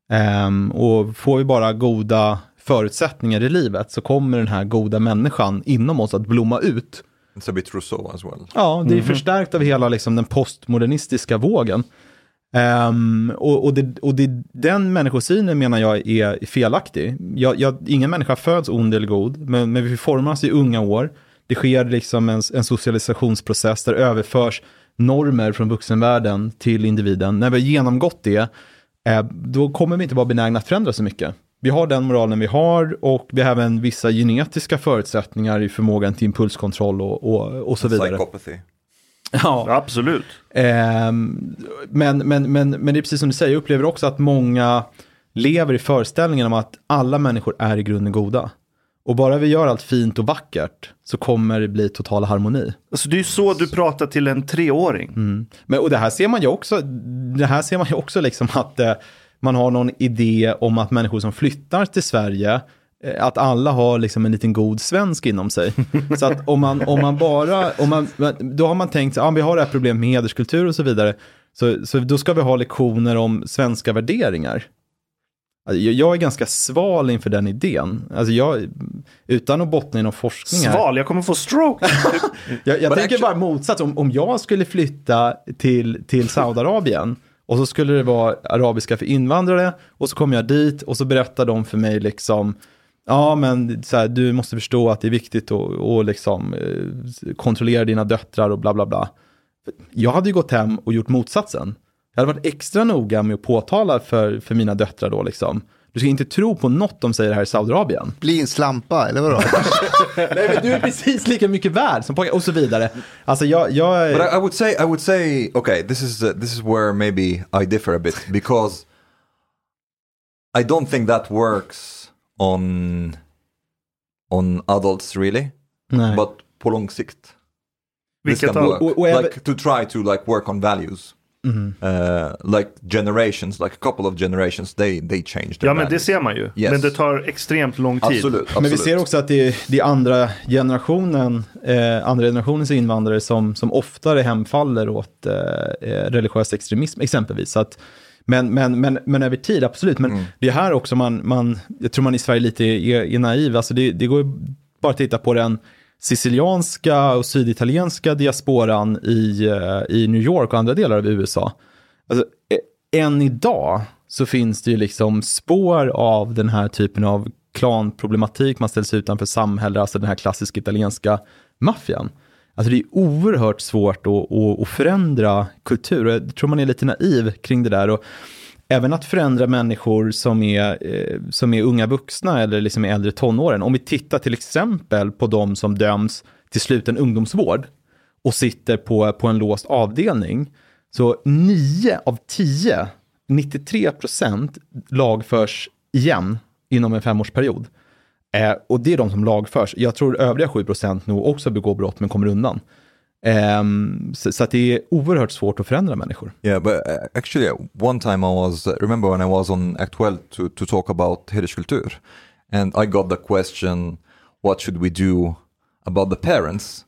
Ehm, och får vi bara goda förutsättningar i livet så kommer den här goda människan inom oss att blomma ut. It's a bit Rousseau as well. Ja, det är förstärkt av hela liksom, den postmodernistiska vågen. Ehm, och, och, det, och det, den människosynen menar jag är felaktig. Jag, jag, ingen människa föds ond eller god, men, men vi formas i unga år. Det sker liksom en, en socialisationsprocess där överförs normer från vuxenvärlden till individen. När vi har genomgått det, då kommer vi inte vara benägna att förändra så mycket. Vi har den moralen vi har och vi har även vissa genetiska förutsättningar i förmågan till impulskontroll och, och, och så vidare. Psychopathy. Ja, absolut. Ehm, men, men, men, men det är precis som du säger, jag upplever också att många lever i föreställningen om att alla människor är i grunden goda. Och bara vi gör allt fint och vackert så kommer det bli total harmoni. Alltså, det är ju så du pratar till en treåring. Men, och det här ser man ju också, det här ser man ju också liksom att eh, man har någon idé om att människor som flyttar till Sverige, eh, att alla har liksom en liten god svensk inom sig. (laughs) Så att om man, om man bara, om man, då har man tänkt, ja vi har det här problemet med hederskultur och så vidare, så, så då ska vi ha lektioner om svenska värderingar. Alltså, jag- är ganska sval inför den idén. Alltså jag, utan att bottna i någon forskning här. Sval, jag kommer få stroke. (laughs) Jag, jag tänker bara motsats, om, om jag skulle flytta till, till Saudiarabien och så skulle det vara arabiska för invandrare och så kommer jag dit och så berättar de för mig liksom Ja, men så här, du måste förstå att det är viktigt att och liksom, eh, kontrollera dina döttrar och bla bla bla. Jag hade ju gått hem och gjort motsatsen. Jag hade varit extra noga med att påtala för, för mina döttrar då liksom. Du ska inte tro på något de säger här i Saudiarabien. Bli en slampa, eller vadå? (laughs) Nej, men du är precis lika mycket värd som pojkar och så vidare. Alltså jag, jag But I, I would say, I would say, okay, this is uh, this is where maybe I differ a bit because I don't think that works on on adults really, Nej. but på lång sikt. This Vilket can av- work. och- och även- like to try to like work on values. Mhm. Uh, like generations, like a couple of generations, they they change their Ja, men det values. ser man ju. Yes. Men det tar extremt lång tid. Absolut, absolut. Men vi ser också att det är, det är andra generationen, eh, andra generationens invandrare som, som oftare hemfaller åt eh, eh, religiös extremism exempelvis. Så att Men, men, men, men över tid, absolut. Men det är här också man, man, jag tror man i Sverige lite är, är naiv. Alltså det, det går ju bara att titta på den sicilianska och syditalienska diasporan i, eh, i New York och andra delar av USA. Alltså, eh, än idag så finns det ju liksom spår av den här typen av klanproblematik, man ställs utanför samhället, alltså den här klassiska italienska maffian. Alltså det är oerhört svårt att, att, att förändra kultur och jag tror man är lite naiv kring det där. Och även att förändra människor som är, eh, som är unga vuxna eller liksom är äldre tonåren. Om vi tittar till exempel på de som döms till sluten ungdomsvård och sitter på, på en låst avdelning. Så 9 av 10, 93 procent lagförs igen inom en femårsperiod. Eh, och det är de som lagförs. Jag tror övriga 7 procent nog också begår brott men kommer undan. Um, så, så, att det är oerhört svårt att förändra människor. Yeah, but uh, actually, one time I was, remember when I was on 12 to, to talk about hederskultur, and I got the question, what should we do about the parents?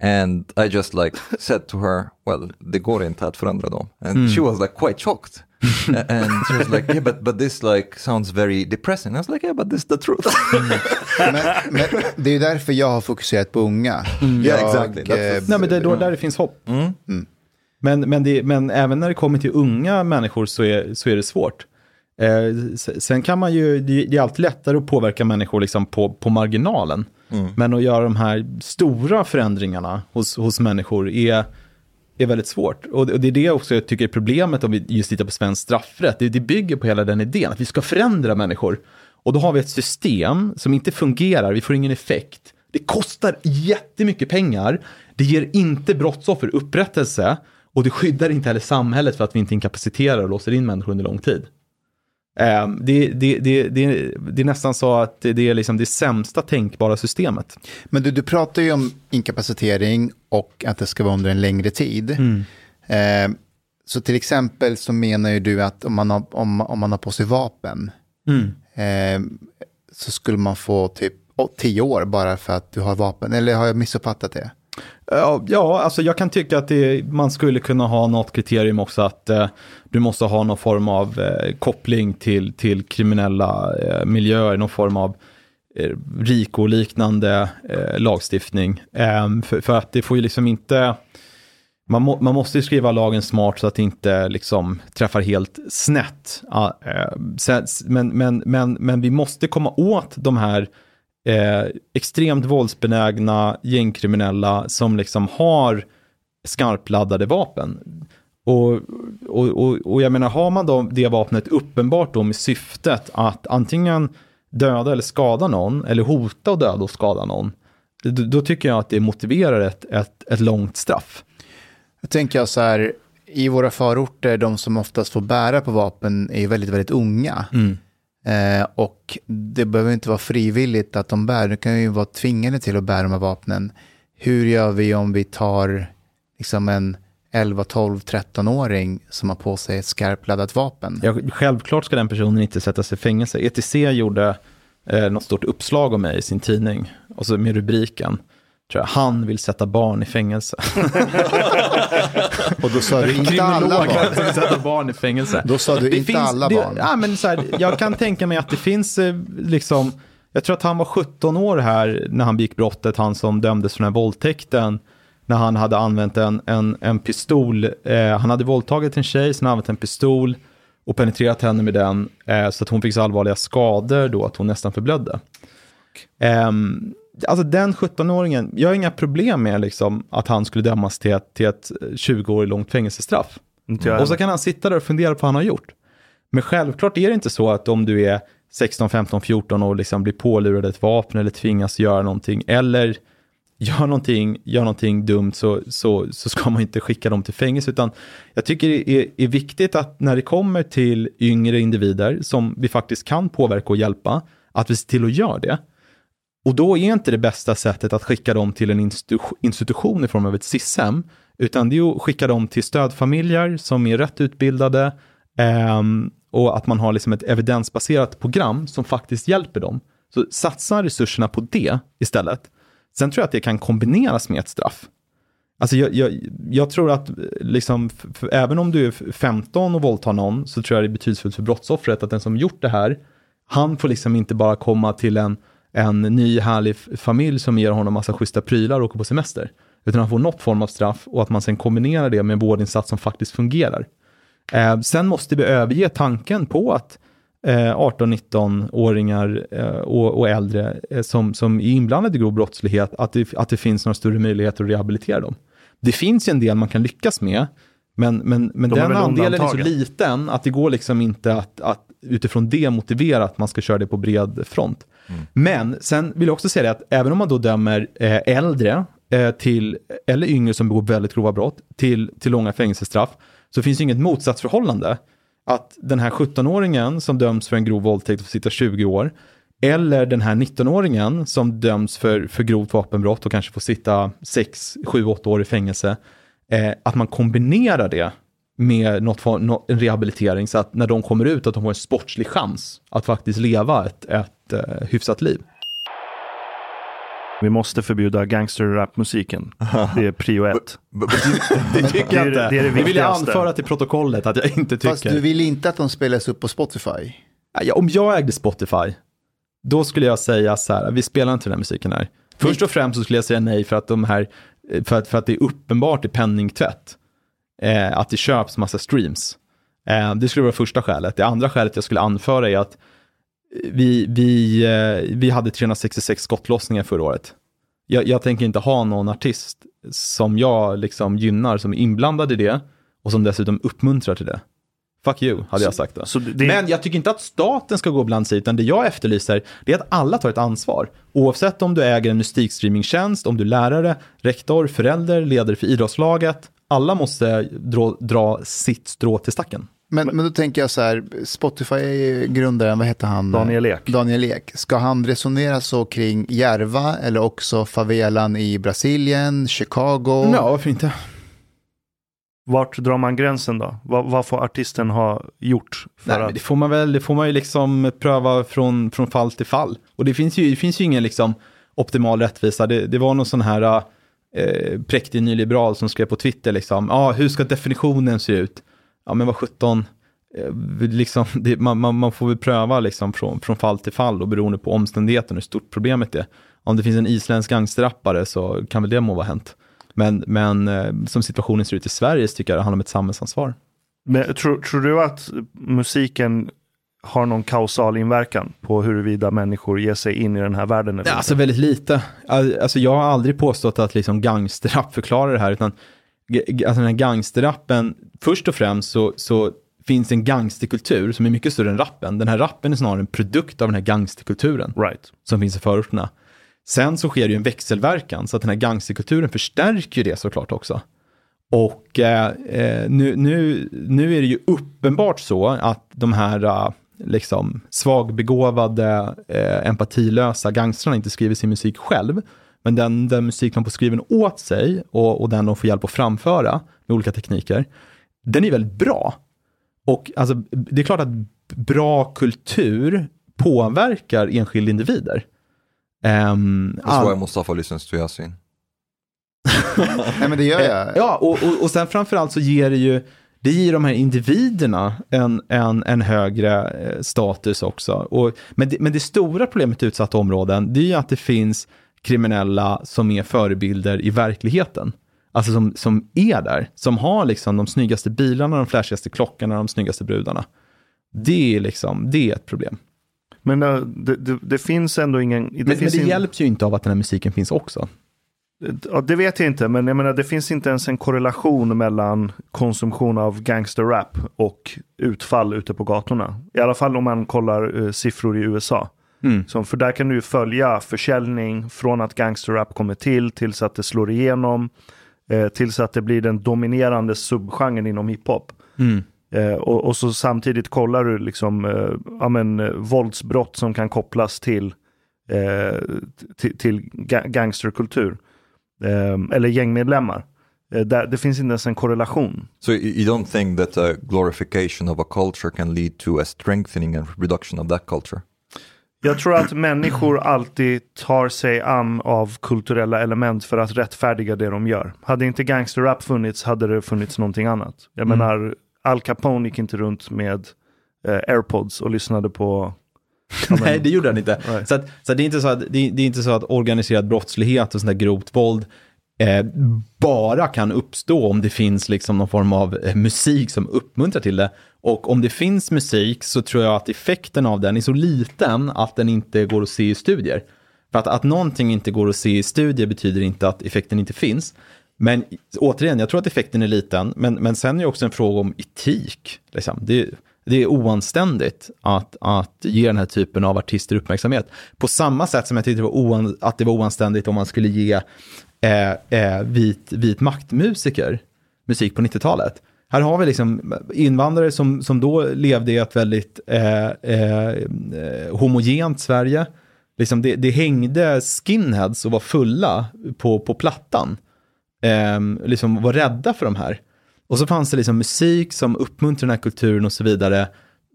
And I just like said to her, well, det går inte att förändra dem. And mm. she was like quite shocked. (laughs) and she was like, yeah, but, but this like sounds very depressing. I was like, yeah, but this is the truth. (laughs) men, men, det är därför jag har fokuserat på unga. Mm. Yeah, exactly. Eh, Nej, men det är då där det finns hopp. Mm. Mm. Men, men, det, men även när det kommer till unga människor så är, så är det svårt. Eh, sen kan man ju, det är alltid lättare att påverka människor liksom på, på marginalen. Mm. Men att göra de här stora förändringarna hos, hos människor är, är väldigt svårt. Och det är det också jag tycker är problemet om vi just tittar på svensk straffrätt. Det, det bygger på hela den idén att vi ska förändra människor. Och då har vi ett system som inte fungerar, vi får ingen effekt. Det kostar jättemycket pengar, det ger inte brottsoffer upprättelse och det skyddar inte heller samhället för att vi inte inkapaciterar och låser in människor under lång tid. Ehm, det, det, det, det, är nästan så att det är liksom det sämsta tänkbara systemet. Men du, du pratar ju om inkapacitering och att det ska vara under en längre tid. Mm. Eh, så till exempel så menar ju du att om man har, om, om man har på sig vapen mm. eh, så skulle man få typ tio år bara för att du har vapen. Eller har jag missuppfattat det? Eh, ja, alltså jag kan tycka att det, man skulle kunna ha något kriterium också att eh, du måste ha någon form av eh, koppling till, till kriminella eh, miljöer, någon form av eh, RIKO-liknande eh, lagstiftning. Ehm, för, för, att det får ju liksom inte, man, må, man måste ju skriva lagen smart så att det inte liksom träffar helt snett. Ah, eh, men, men, men, men vi måste komma åt de här eh, extremt våldsbenägna gängkriminella som liksom har skarpladdade vapen. Och, och, och, och jag menar, har man då det vapnet uppenbart då med syftet att antingen döda eller skada någon, eller hota och döda och skada någon, då, då tycker jag att det motiverar ett, ett, ett långt straff. Jag tänker så här, i våra förorter, de som oftast får bära på vapen är ju väldigt, väldigt unga. Mm. Eh, och det behöver inte vara frivilligt att de bär, det kan ju vara tvingade till att bära de här vapnen. Hur gör vi om vi tar liksom en 11, 12, 13-åring som har på sig ett skarpladdat vapen? Ja, självklart ska den personen inte sättas i fängelse. ETC gjorde eh, något stort uppslag om mig i sin tidning, och så med rubriken tror jag, han vill sätta barn i fängelse. (laughs) och då sa du inte alla barn. sätta barn i fängelse. Då sa du det inte finns, alla barn. Det, ja, men så här, jag kan tänka mig att det finns eh, liksom, jag tror att han var 17 år här när han begick brottet, han som dömdes för den här våldtäkten. När han hade använt en, en, en pistol, eh, han hade våldtagit en tjej, sen använt en pistol och penetrerat henne med den eh, så att hon fick så allvarliga skador då att hon nästan förblödde. Um, alltså den 17-åringen, jag har inga problem med liksom att han skulle dömas till ett, till ett 20 år långt fängelsestraff. Och så kan han sitta där och fundera på vad han har gjort. Men självklart är det inte så att om du är 16, 15, 14 och liksom blir pålurad ett vapen eller tvingas göra någonting eller gör någonting, gör någonting dumt så, så, så ska man inte skicka dem till fängelse. Utan jag tycker det är, är viktigt att när det kommer till yngre individer som vi faktiskt kan påverka och hjälpa, att vi ser till att göra det. Och då är inte det bästa sättet att skicka dem till en institution i form av ett SIS-hem, utan det är att skicka dem till stödfamiljer som är rätt utbildade eh, och att man har liksom ett evidensbaserat program som faktiskt hjälper dem. Så satsa resurserna på det istället. Sen tror jag att det kan kombineras med ett straff. Alltså jag, jag, jag tror att liksom, även om du är 15 och våldtar någon så tror jag det är betydelsefullt för brottsoffret att den som gjort det här, han får liksom inte bara komma till en, en ny härlig familj som ger honom massa schyssta prylar och åker på semester. Utan han får något form av straff och att man sen kombinerar det med en vårdinsats som faktiskt fungerar. Eh, sen måste vi överge tanken på att eh, 18-19-åringar eh, och, och äldre eh, som, som är inblandade i grov brottslighet, att det, att det finns några större möjligheter att rehabilitera dem. Det finns ju en del man kan lyckas med, men, men, men De den andelen är så liten att det går liksom inte att, att utifrån det motivera att man ska köra det på bred front. Men sen vill jag också säga det att även om man då dömer eh, äldre eh, till, eller yngre som begår väldigt grova brott till, till långa fängelsestraff, så finns det inget motsatsförhållande. Att den här 17-åringen som döms för en grov våldtäkt och får sitta 20 år, eller den här 19-åringen som döms för, för grovt vapenbrott och kanske får sitta 6, 7, 8 år i fängelse, eh, att man kombinerar det med något, for- nå- en rehabilitering så att när de kommer ut att de får en sportslig chans att faktiskt leva ett, ett eh, hyfsat liv. Vi måste förbjuda gangsterrapmusiken. (laughs) Det är prio ett. Det tycker Det jag inte. det är det vill jag anföra till protokollet att jag inte Fast tycker. du vill inte att de spelas upp på Spotify? Ja, om jag ägde Spotify, då skulle jag säga så här, vi spelar inte den här musiken här. Först och främst så skulle jag säga nej för att de här, för att, för att det är uppenbart i penningtvätt. Eh, att det köps massa streams. Eh, det skulle vara första skälet. Det andra skälet jag skulle anföra är att vi, vi, eh, vi hade 366 skottlossningar förra året. Jag, jag tänker inte ha någon artist som jag liksom gynnar som är inblandad i det och som dessutom uppmuntrar till det. Fuck you, hade jag sagt då. Så det, Men jag tycker inte att staten ska gå och blanda sig utan det jag efterlyser det är att alla tar ett ansvar. Oavsett om du äger en musikstreamingtjänst, om du är lärare, rektor, förälder, ledare för idrottslaget. Alla måste dra, dra sitt strå till stacken. Men, men då tänker jag så här, Spotify-grundaren, vad heter han? Daniel Ek. Daniel Ek. Ska han resonera så kring Järva eller också favelan i Brasilien, Chicago? Ja, varför inte? vart drar man gränsen då? Vad, vad får artisten ha gjort? För Nej, men att, det får man väl, det får man ju liksom pröva från, från fall till fall. Och det finns ju, det finns ju ingen liksom optimal rättvisa. Det, det var någon sån här eh, präktig nyliberal som skrev på Twitter liksom, ja, ah, hur ska definitionen se ut? Ja, men vad 17, eh, liksom, det, man, man, man får väl pröva liksom från, från fall till fall och beroende på omständigheten hur stort problemet är. Om det finns en isländsk gangsterrappare så kan väl det må vara hänt. Men, men eh, som situationen ser ut i Sverige så tycker jag det handlar om ett samhällsansvar. men, tror, tror du att musiken har någon kausal inverkan på huruvida människor ger sig in i den här världen? Eller alltså väldigt lite. Al- Alltså jag har aldrig påstått att liksom gangsterrap förklarar det här, utan alltså den här gangsterrappen, först och främst så, så finns en gangsterkultur som är mycket större än rappen. Den här rappen är snarare en produkt av den här gangsterkulturen Right. som finns i förorterna. Sen så sker det ju en växelverkan, så att den här gangsterkulturen förstärker ju det såklart också. Och eh, eh, nu, nu, nu är det ju uppenbart så att de här eh, liksom svagbegåvade, eh, empatilösa gangstrarna inte skriver sin musik själv. Men den, den musik de får skriven åt sig och, och den de får hjälp att framföra med olika tekniker, den är väldigt bra. Och alltså, det är klart att bra kultur påverkar enskilda individer. Um, That's why Mustafa listens to Yasin. (laughs) Nej, men det gör jag. Ja, och, och, och sen framförallt så ger det ju, det ger de här individerna en, en, en högre eh, status också. Och, men, det, men det stora problemet i utsatta områden, det är ju att det finns kriminella som är förebilder i verkligheten. Alltså som, som är där, som har liksom de snyggaste bilarna, de flashigaste klockorna, de snyggaste brudarna. Det är liksom, det är ett problem. Men äh, det, det, det finns ändå ingen... Det Men, men det in- hjälps ju inte av att den här musiken finns också. Ja, det vet jag inte, men jag menar det finns inte ens en korrelation mellan konsumtion av gangsterrap och utfall ute på gatorna. I alla fall om man kollar eh, siffror i USA. Mm. Så, för där kan du ju följa försäljning från att gangsterrap kommer till, tills att det slår igenom, eh, tills att det blir den dominerande subgenren inom hiphop. Mm. Eh, och, och så samtidigt kollar du liksom eh, ja, men, eh, våldsbrott som kan kopplas till, eh, till, till ga- gangsterkultur. Eh, eller gängmedlemmar. Eh, det finns inte ens en korrelation. So you don't think that a glorification of a culture can lead to a strengthening and reproduction of that culture? Jag tror att människor alltid tar sig an av kulturella element för att rättfärdiga det de gör. Hade inte gangsterrap funnits hade det funnits någonting annat. Jag Mm. menar, Al Capone gick inte runt med eh, airpods och lyssnade på... Ja, Nej, det gjorde han inte. Nej. Så, att, så att det, är inte så att, det, är, det är inte så att organiserad brottslighet och sånt där grovt våld eh, bara kan uppstå om det finns liksom någon form av eh, musik som uppmuntrar till det. Och om det finns musik så tror jag att effekten av den är så liten att den inte går att se i studier. För att, att någonting inte går att se i studier betyder inte att effekten inte finns. Men återigen, jag tror att effekten är liten, men, men sen är det också en fråga om etik. Liksom. Det, det är oanständigt att, att ge den här typen av artister uppmärksamhet. På samma sätt som jag tyckte det var oan, att det var oanständigt om man skulle ge eh, eh, vit, vit maktmusiker musik på 90-talet. Här har vi liksom invandrare som, som då levde i ett väldigt eh, eh, homogent Sverige. Liksom det, det hängde skinheads och var fulla på, på plattan. Eh, liksom var rädda för de här. Och så fanns det liksom musik som uppmuntrar den här kulturen och så vidare.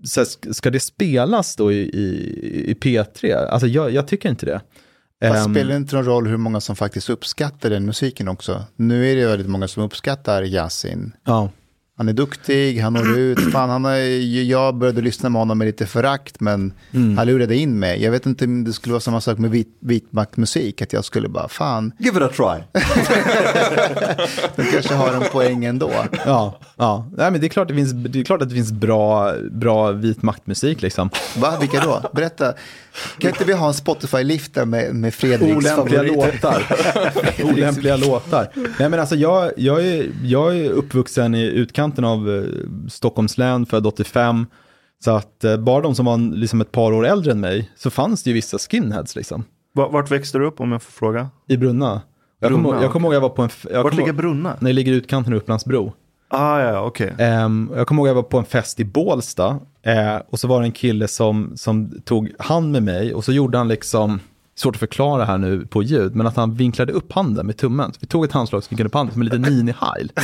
Så sk- ska det spelas då i, i, i P3? Alltså jag, jag tycker inte det. Fast Ehm, spelar det inte någon roll hur många som faktiskt uppskattar den musiken också? Nu är det väldigt många som uppskattar Yasin. ja. Han är duktig, han når ut. (clears throat) Fan, han har, jag började lyssna med honom med lite förakt, men han lurade in mig. Jag vet inte om det skulle vara samma sak med vit, vitmaktmusik, att jag skulle bara, fan, Give it a try. (laughs) de kanske har en poäng ändå. Ja, ja. Nej, men det är klart det finns, det är klart att det finns bra, bra vit maktmusik liksom. Va, vilka då? Berätta. Kan inte vi ha en Spotify-lista med, med Fredriks Olämpliga låtar. Olämpliga låtar. Nej men alltså jag, jag, är, jag är uppvuxen i utkanten av eh, Stockholms län, född 85. Så att eh, bara de som var liksom ett par år äldre än mig, så fanns det ju vissa skinheads liksom. Va- Vart växte du upp om jag får fråga? I Brunna. Jag kommer Brunna, ihåg- jag kommer ihåg jag var på en... Jag Vart ligger Brunna? När det ligger i utkanten av Upplandsbro. Ah, ja, ja, okej. Ehm, jag kommer ihåg jag var på en fest i Bålsta eh, och så var det en kille som, som tog hand med mig och så gjorde han liksom, svårt att förklara här nu på ljud, men att han vinklade upp handen med tummen. Så vi tog ett handslag och vinklade upp handen som en liten mini-heil. (laughs)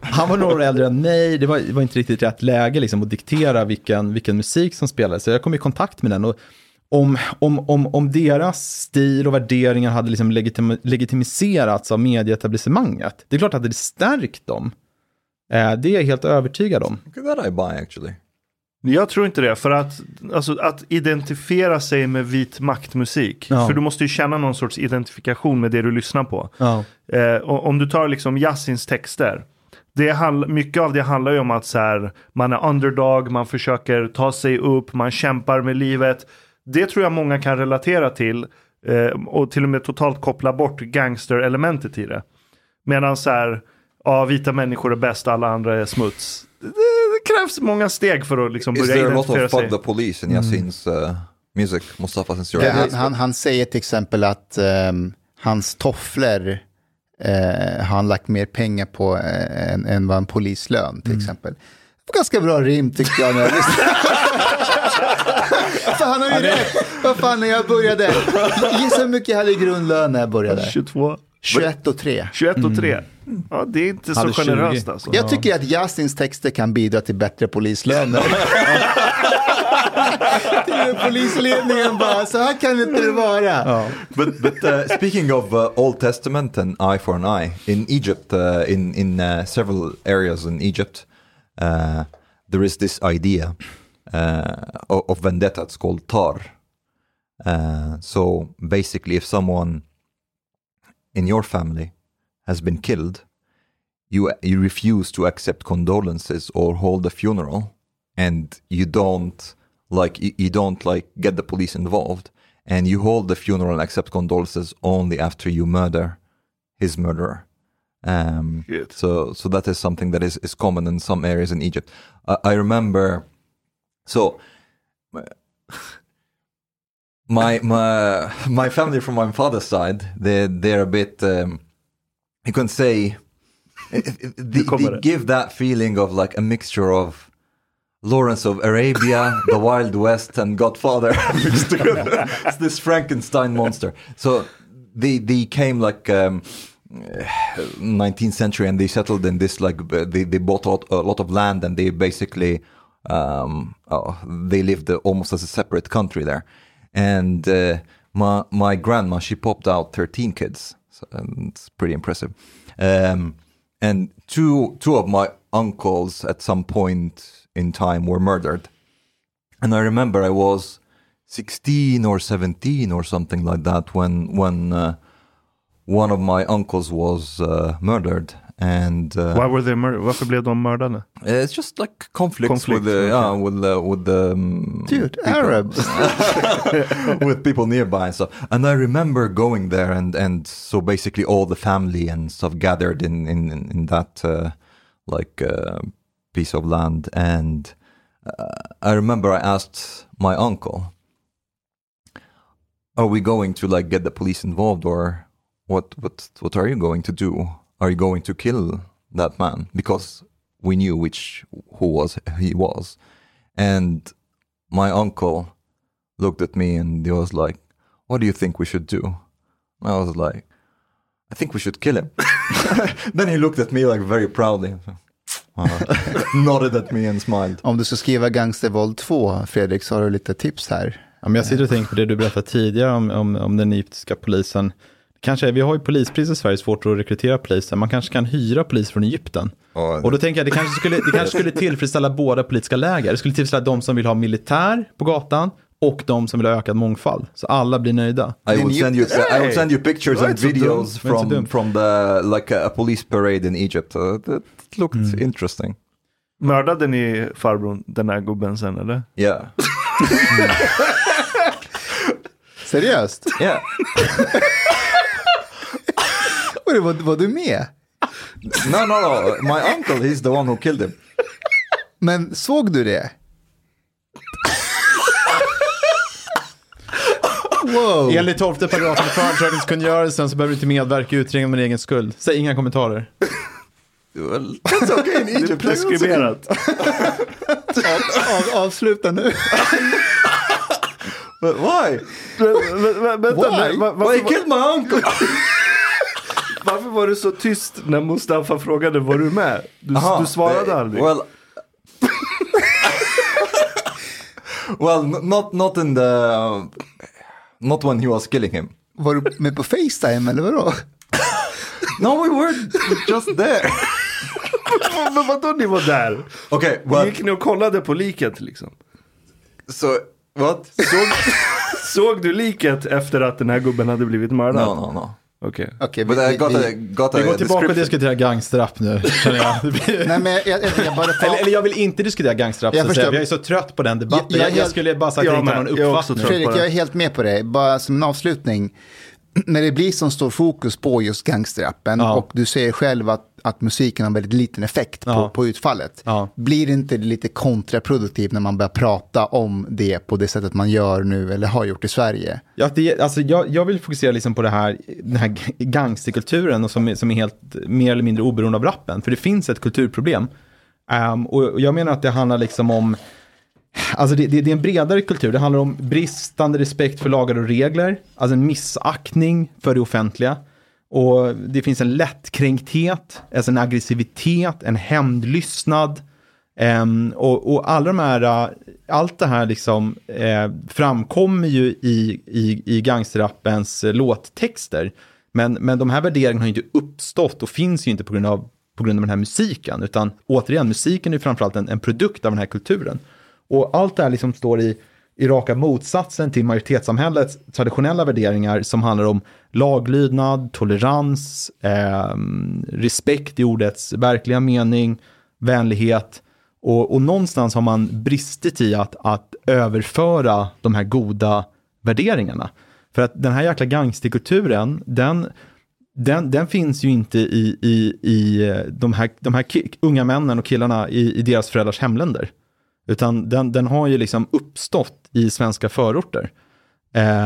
(laughs) Han var några år äldre än mig, det var, det var inte riktigt rätt läge liksom, att diktera vilken, vilken musik som spelades. Så jag kom i kontakt med den. Och, om, om, om, om deras stil och värderingar hade liksom legitim, legitimiserats av medieetablissemanget, det är klart att det hade stärkt dem. Eh, det är jag helt övertygad om. That I buy actually. Jag tror inte det, för att, alltså, att identifiera sig med vit maktmusik. Ja. För du måste ju känna någon sorts identifikation med det du lyssnar på. Ja. Eh, och, om du tar liksom Yassins texter. Det handl- mycket av det handlar ju om att så här, man är underdog, man försöker ta sig upp, man kämpar med livet. Det tror jag många kan relatera till. Eh, och till och med totalt koppla bort gangsterelementet i det. Medan så här, ja, vita människor är bäst, alla andra är smuts. Det, det krävs många steg för att liksom Is börja there a lot identifiera of sig. fuck the police in Yasin's uh, music? Mustafa since you're Ja, han, han, han säger till exempel att ehm, hans tofflor eh, har han lagt mer pengar på än, än vad en polislön till exempel. Det var ganska bra rim tyckte jag (laughs) (laughs) lyssnade. För han har ju rätt. Vad fan när jag började. Gissa hur mycket jag hade i grundlön när jag började. 22, 21 och 3. 21 och 3. Ja, det är inte så Hade 20. generöst alltså. Jag tycker att Justins texter kan bidra till bättre polislöner. (laughs) till polisledningen bara, så här kan det inte vara. But but uh, speaking of uh, Old Testament and eye for an eye in Egypt, uh, in in uh, several areas in Egypt, uh, there is this idea of, of vendetta. It's called tar. Uh, so basically, if someone in your family has been killed, you you refuse to accept condolences or hold a funeral, and you don't like you, you don't like get the police involved, and you hold the funeral and accept condolences only after you murder his murderer. Um, so so that is something that is, is common in some areas in Egypt. I I remember, so my my my family from my father's side, they they're a bit. Um, you can say they, they give that feeling of like a mixture of Lawrence of Arabia, The Wild West, and Godfather (laughs) mixed together. it's this Frankenstein monster. So they they came like. Um, 19th century and they settled in this like they, they bought a lot, a lot of land and they basically um, oh, they lived uh, almost as a separate country there. And uh, my my grandma, she popped out 13 kids. So, and it's pretty impressive. Um, and two two of my uncles at some point in time were murdered. And I remember I was 16 or 17 or something like that when when uh, one of my uncles was uh, murdered. And uh, Why were they mur- Varför blev de mördade? it's just like conflicts Conflicts, with the okay. yeah with the with the um, Dude, Arabs. (laughs) with people nearby and stuff. And I remember going there, and and so basically all the family and stuff gathered in in in, in that uh, like uh, piece of land. And uh, I remember I asked my uncle, "Are we going to like get the police involved, or what? What what are you going to do? Are you going to kill that man?" Because we knew which who was he was, and my uncle looked at me and he was like, What do you think we should do? And I was like, I think we should kill him. (laughs) then he looked at me like very proudly. (laughs) Uh, nodded at me and smiled. Om du ska skriva Gangstervåld 2, Fredrik, så har du lite tips här. Ja, men jag sitter och tänker på det du berättade tidigare om, om, om den egyptiska polisen. Kanske, vi har ju polispris i Sverige, svårt att rekrytera poliser. Man kanske kan hyra polis från Egypten. Ja, Och då tänker jag, det kanske skulle, det kanske skulle tillfredsställa båda politiska läger. Det skulle tillfredsställa de som vill ha militär på gatan och de som vill ha ökad mångfald. Så alla blir nöjda. I will send you I will send you pictures and videos from from the like a, a police parade in Egypt. Uh, that looked interesting. Mördade ni farbrorn, den här gubben sen eller? Yeah. (laughs) Seriöst? Yeah. (laughs) Var, var, var du med? No, no, no. My uncle, he's the one who killed him. Men såg du det? Wow. Enligt 12 paragrafen i förundersökningskungörelsen så behöver du inte medverka i utredningen din egen skuld. Säg inga kommentarer. Well, that's okay in Det är Egypt. preskriberat. Av, avsluta nu. But why? Vä- vä- Vänta, Why? Why varför, he killed my uncle? Varför var du så tyst när Mustafa frågade var du med? Du, Aha, du svarade aldrig. Well, well, not not in the, not when he was killing him. Var du med på Facetime eller vadå? No, we were just there. (laughs) Men vadå ni var där? Okay, well, Gick ni och kollade på liket liksom? so what? (laughs) Såg, såg du liket efter att den här gubben hade blivit mördad? No, no, no. Okej. Okej, But I got a got a Vi går tillbaka och diskuterar gangsterrap nu, känner jag. Det (laughs) blir- Nej, men jag, jag, jag, jag bara Eller, eller jag vill inte diskutera gangsterrap, Jag säga. förstår. jag är så trött på den debatten. Jag- jag Jag, skulle bara sagt att Jag inte har någon uppfattning. Fredrik, jag är helt med på det. Bara som en avslutning. När det blir så stor fokus på just gangsterrappen Ja. och du säger själv att, att musiken har väldigt liten effekt på, Ja. på utfallet. Ja. Blir det inte lite kontraproduktivt när man börjar prata om det på det sättet man gör nu eller har gjort i Sverige? Ja, det, alltså, jag, jag vill fokusera liksom på det här, den här gangsterkulturen och som, som är helt mer eller mindre oberoende av rappen. För det finns ett kulturproblem. Ehm, och jag menar att det handlar liksom om, alltså det, det, det är en bredare kultur. Det handlar om bristande respekt för lagar och regler, alltså en missaktning för det offentliga. Och det finns en lättkränkthet, alltså en aggressivitet, en hämndlystnad. Um, och, och alla de här, äh, allt det här liksom eh, framkommer ju i, i, i gangsterrappens äh, låttexter. Men, men de här värderingarna har ju inte uppstått och finns ju inte på grund av, på grund av den här musiken. Utan återigen, musiken är ju framförallt en, en produkt av den här kulturen. Och allt det här liksom står i, i raka motsatsen till majoritetssamhällets traditionella värderingar som handlar om laglydnad, tolerans, eh, respekt i ordets verkliga mening, vänlighet. Och, och någonstans har man bristit i att, att överföra de här goda värderingarna. För att den här jäkla gangsterkulturen, den, den, den finns ju inte i, i, i de här, de här unga männen och killarna i, i deras föräldrars hemländer. Utan den, den har ju liksom uppstått i svenska förorter.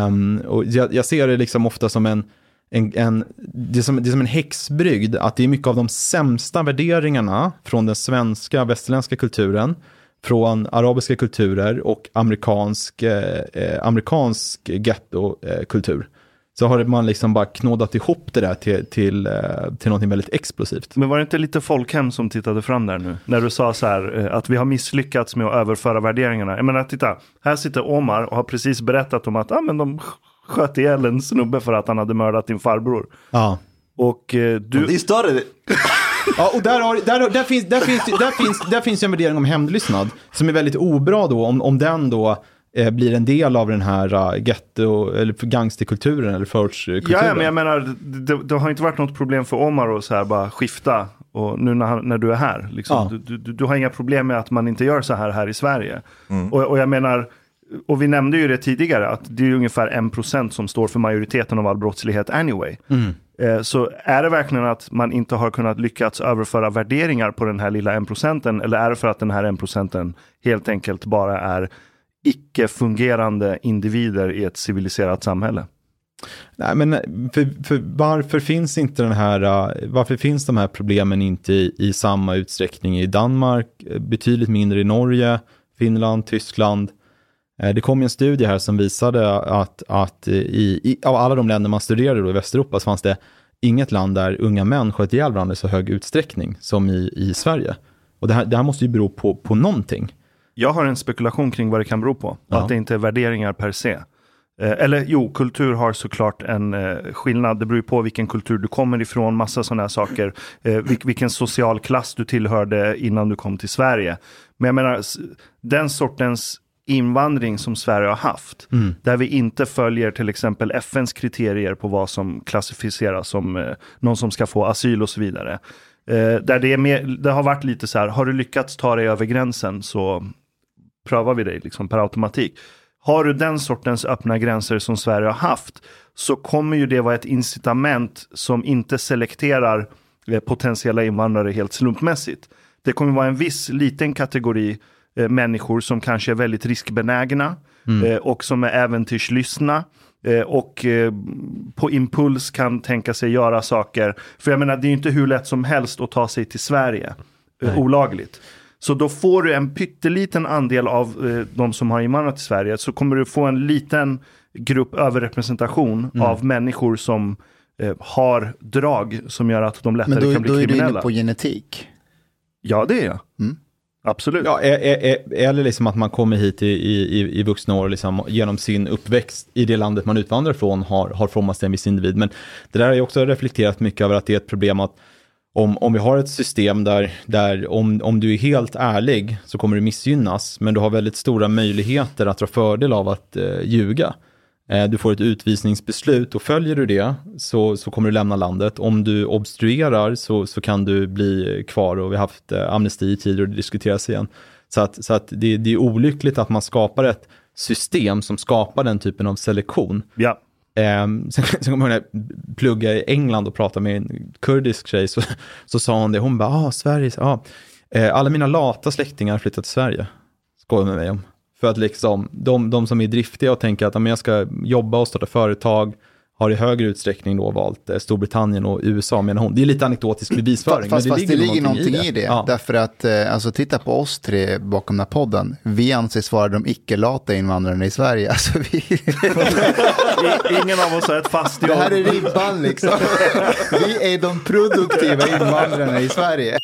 Um, och jag, jag ser det liksom ofta som en, en, en, det är som, det är som en häxbrygd, att det är mycket av de sämsta värderingarna från den svenska västerländska kulturen, från arabiska kulturer och amerikansk, eh, eh amerikansk gettokultur. Eh, så har man liksom bara knådat ihop det där till, till, eh, till någonting väldigt explosivt. Men var det inte lite folkhem som tittade fram där nu? När du sa så här eh, att vi har misslyckats med att överföra värderingarna. Jag menar, titta, här sitter Omar och har precis berättat om att ah, men de sköt ihjäl en snubbe för att han hade mördat din farbror. Ja. Och eh, du... They started it. Ja, och där, har, där, där, finns, där, finns, där, finns, där finns en värdering om hämndlystnad som är väldigt obra då, om, om den då blir en del av den här uh, getto eller gangsterkulturen eller förortskulturen. Ja, men jag menar, det, det har inte varit något problem för Omar att så här bara skifta. Och nu när, när du är här, liksom, Ja. du, du, du har inga problem med att man inte gör så här här i Sverige. Och, och jag menar, och vi nämnde ju det tidigare, att det är ungefär en procent som står för majoriteten av all brottslighet anyway. Eh, Så är det verkligen att man inte har kunnat lyckats överföra värderingar på den här lilla en procenten, eller är det för att den här en procenten helt enkelt bara är icke-fungerande individer i ett civiliserat samhälle? Nej, men eh, för, för varför finns inte den här, eh, varför finns de här problemen inte i, i samma utsträckning i Danmark, eh, betydligt mindre i Norge, Finland, Tyskland? Det kom en studie här som visade att, att i, i, av alla de länder man studerade då i Västeuropa så fanns det inget land där unga män sköt ihjäl varandra i så hög utsträckning som i, i Sverige. Och det här, det här måste ju bero på, på någonting. Jag har en spekulation kring vad det kan bero på. Ja. Att det inte är värderingar per se. Eh, eller jo, kultur har såklart en eh, skillnad. Det beror på vilken kultur du kommer ifrån, massa sådana här saker. Eh, vil, vilken social klass du tillhörde innan du kom till Sverige. Men jag menar, den sortens invandring som Sverige har haft, där vi inte följer till exempel FNs kriterier på vad som klassificeras som eh, någon som ska få asyl och så vidare. Eh, där det, mer, det har varit lite så här, har du lyckats ta dig över gränsen så prövar vi dig liksom per automatik. Har du den sortens öppna gränser som Sverige har haft så kommer ju det vara ett incitament som inte selekterar eh, potentiella invandrare helt slumpmässigt. Det kommer vara en viss liten kategori eh, människor som kanske är väldigt riskbenägna eh, och som är äventyrslystna eh, och eh, på impuls kan tänka sig göra saker. För jag menar, det är ju inte hur lätt som helst att ta sig till Sverige eh, olagligt. Så då får du en pytteliten andel av eh, de som har invandrat till Sverige. Så kommer du få en liten grupp överrepresentation av människor som eh, har drag som gör att de lättare Men då, kan då bli är du kriminella. inne på genetik. Ja, det är jag. Absolut. Ja, eller liksom att man kommer hit i, i, i vuxna år liksom, genom sin uppväxt i det landet man utvandrar från har, har formats till en viss individ. Men det där har jag också reflekterat mycket över att det är ett problem att om, om vi har ett system där, där om, om du är helt ärlig så kommer du missgynnas, men du har väldigt stora möjligheter att dra fördel av att eh, ljuga. Eh, du får ett utvisningsbeslut och följer du det så, så kommer du lämna landet. Om du obstruerar så, så kan du bli kvar och vi har haft eh, amnesti tider och det diskuteras igen. Så att, så att det, det är olyckligt att man skapar ett system som skapar den typen av selektion. Ja. Um, sen, sen kommer jag ihåg när jag pluggade i England och pratade med en kurdisk tjej, så, så sa hon det, hon bara, ah, Sverige, ah. Eh, alla mina lata släktingar har flyttat till Sverige, skojar med mig om. För att liksom, de, de som är driftiga och tänker att ah, men jag ska jobba och starta företag, har i högre utsträckning då valt eh, Storbritannien och USA, menar hon. Det är lite anekdotisk bevisföring. Fast, men fast det ligger någonting i det. Ja. Därför att, eh, alltså titta på oss tre bakom den här podden. Vi anses vara de icke-lata invandrarna i Sverige. (laughs) Alltså, vi, I, ingen av oss har ett fast jobb. det här är ribban liksom. (laughs) Vi är de produktiva invandrarna i Sverige.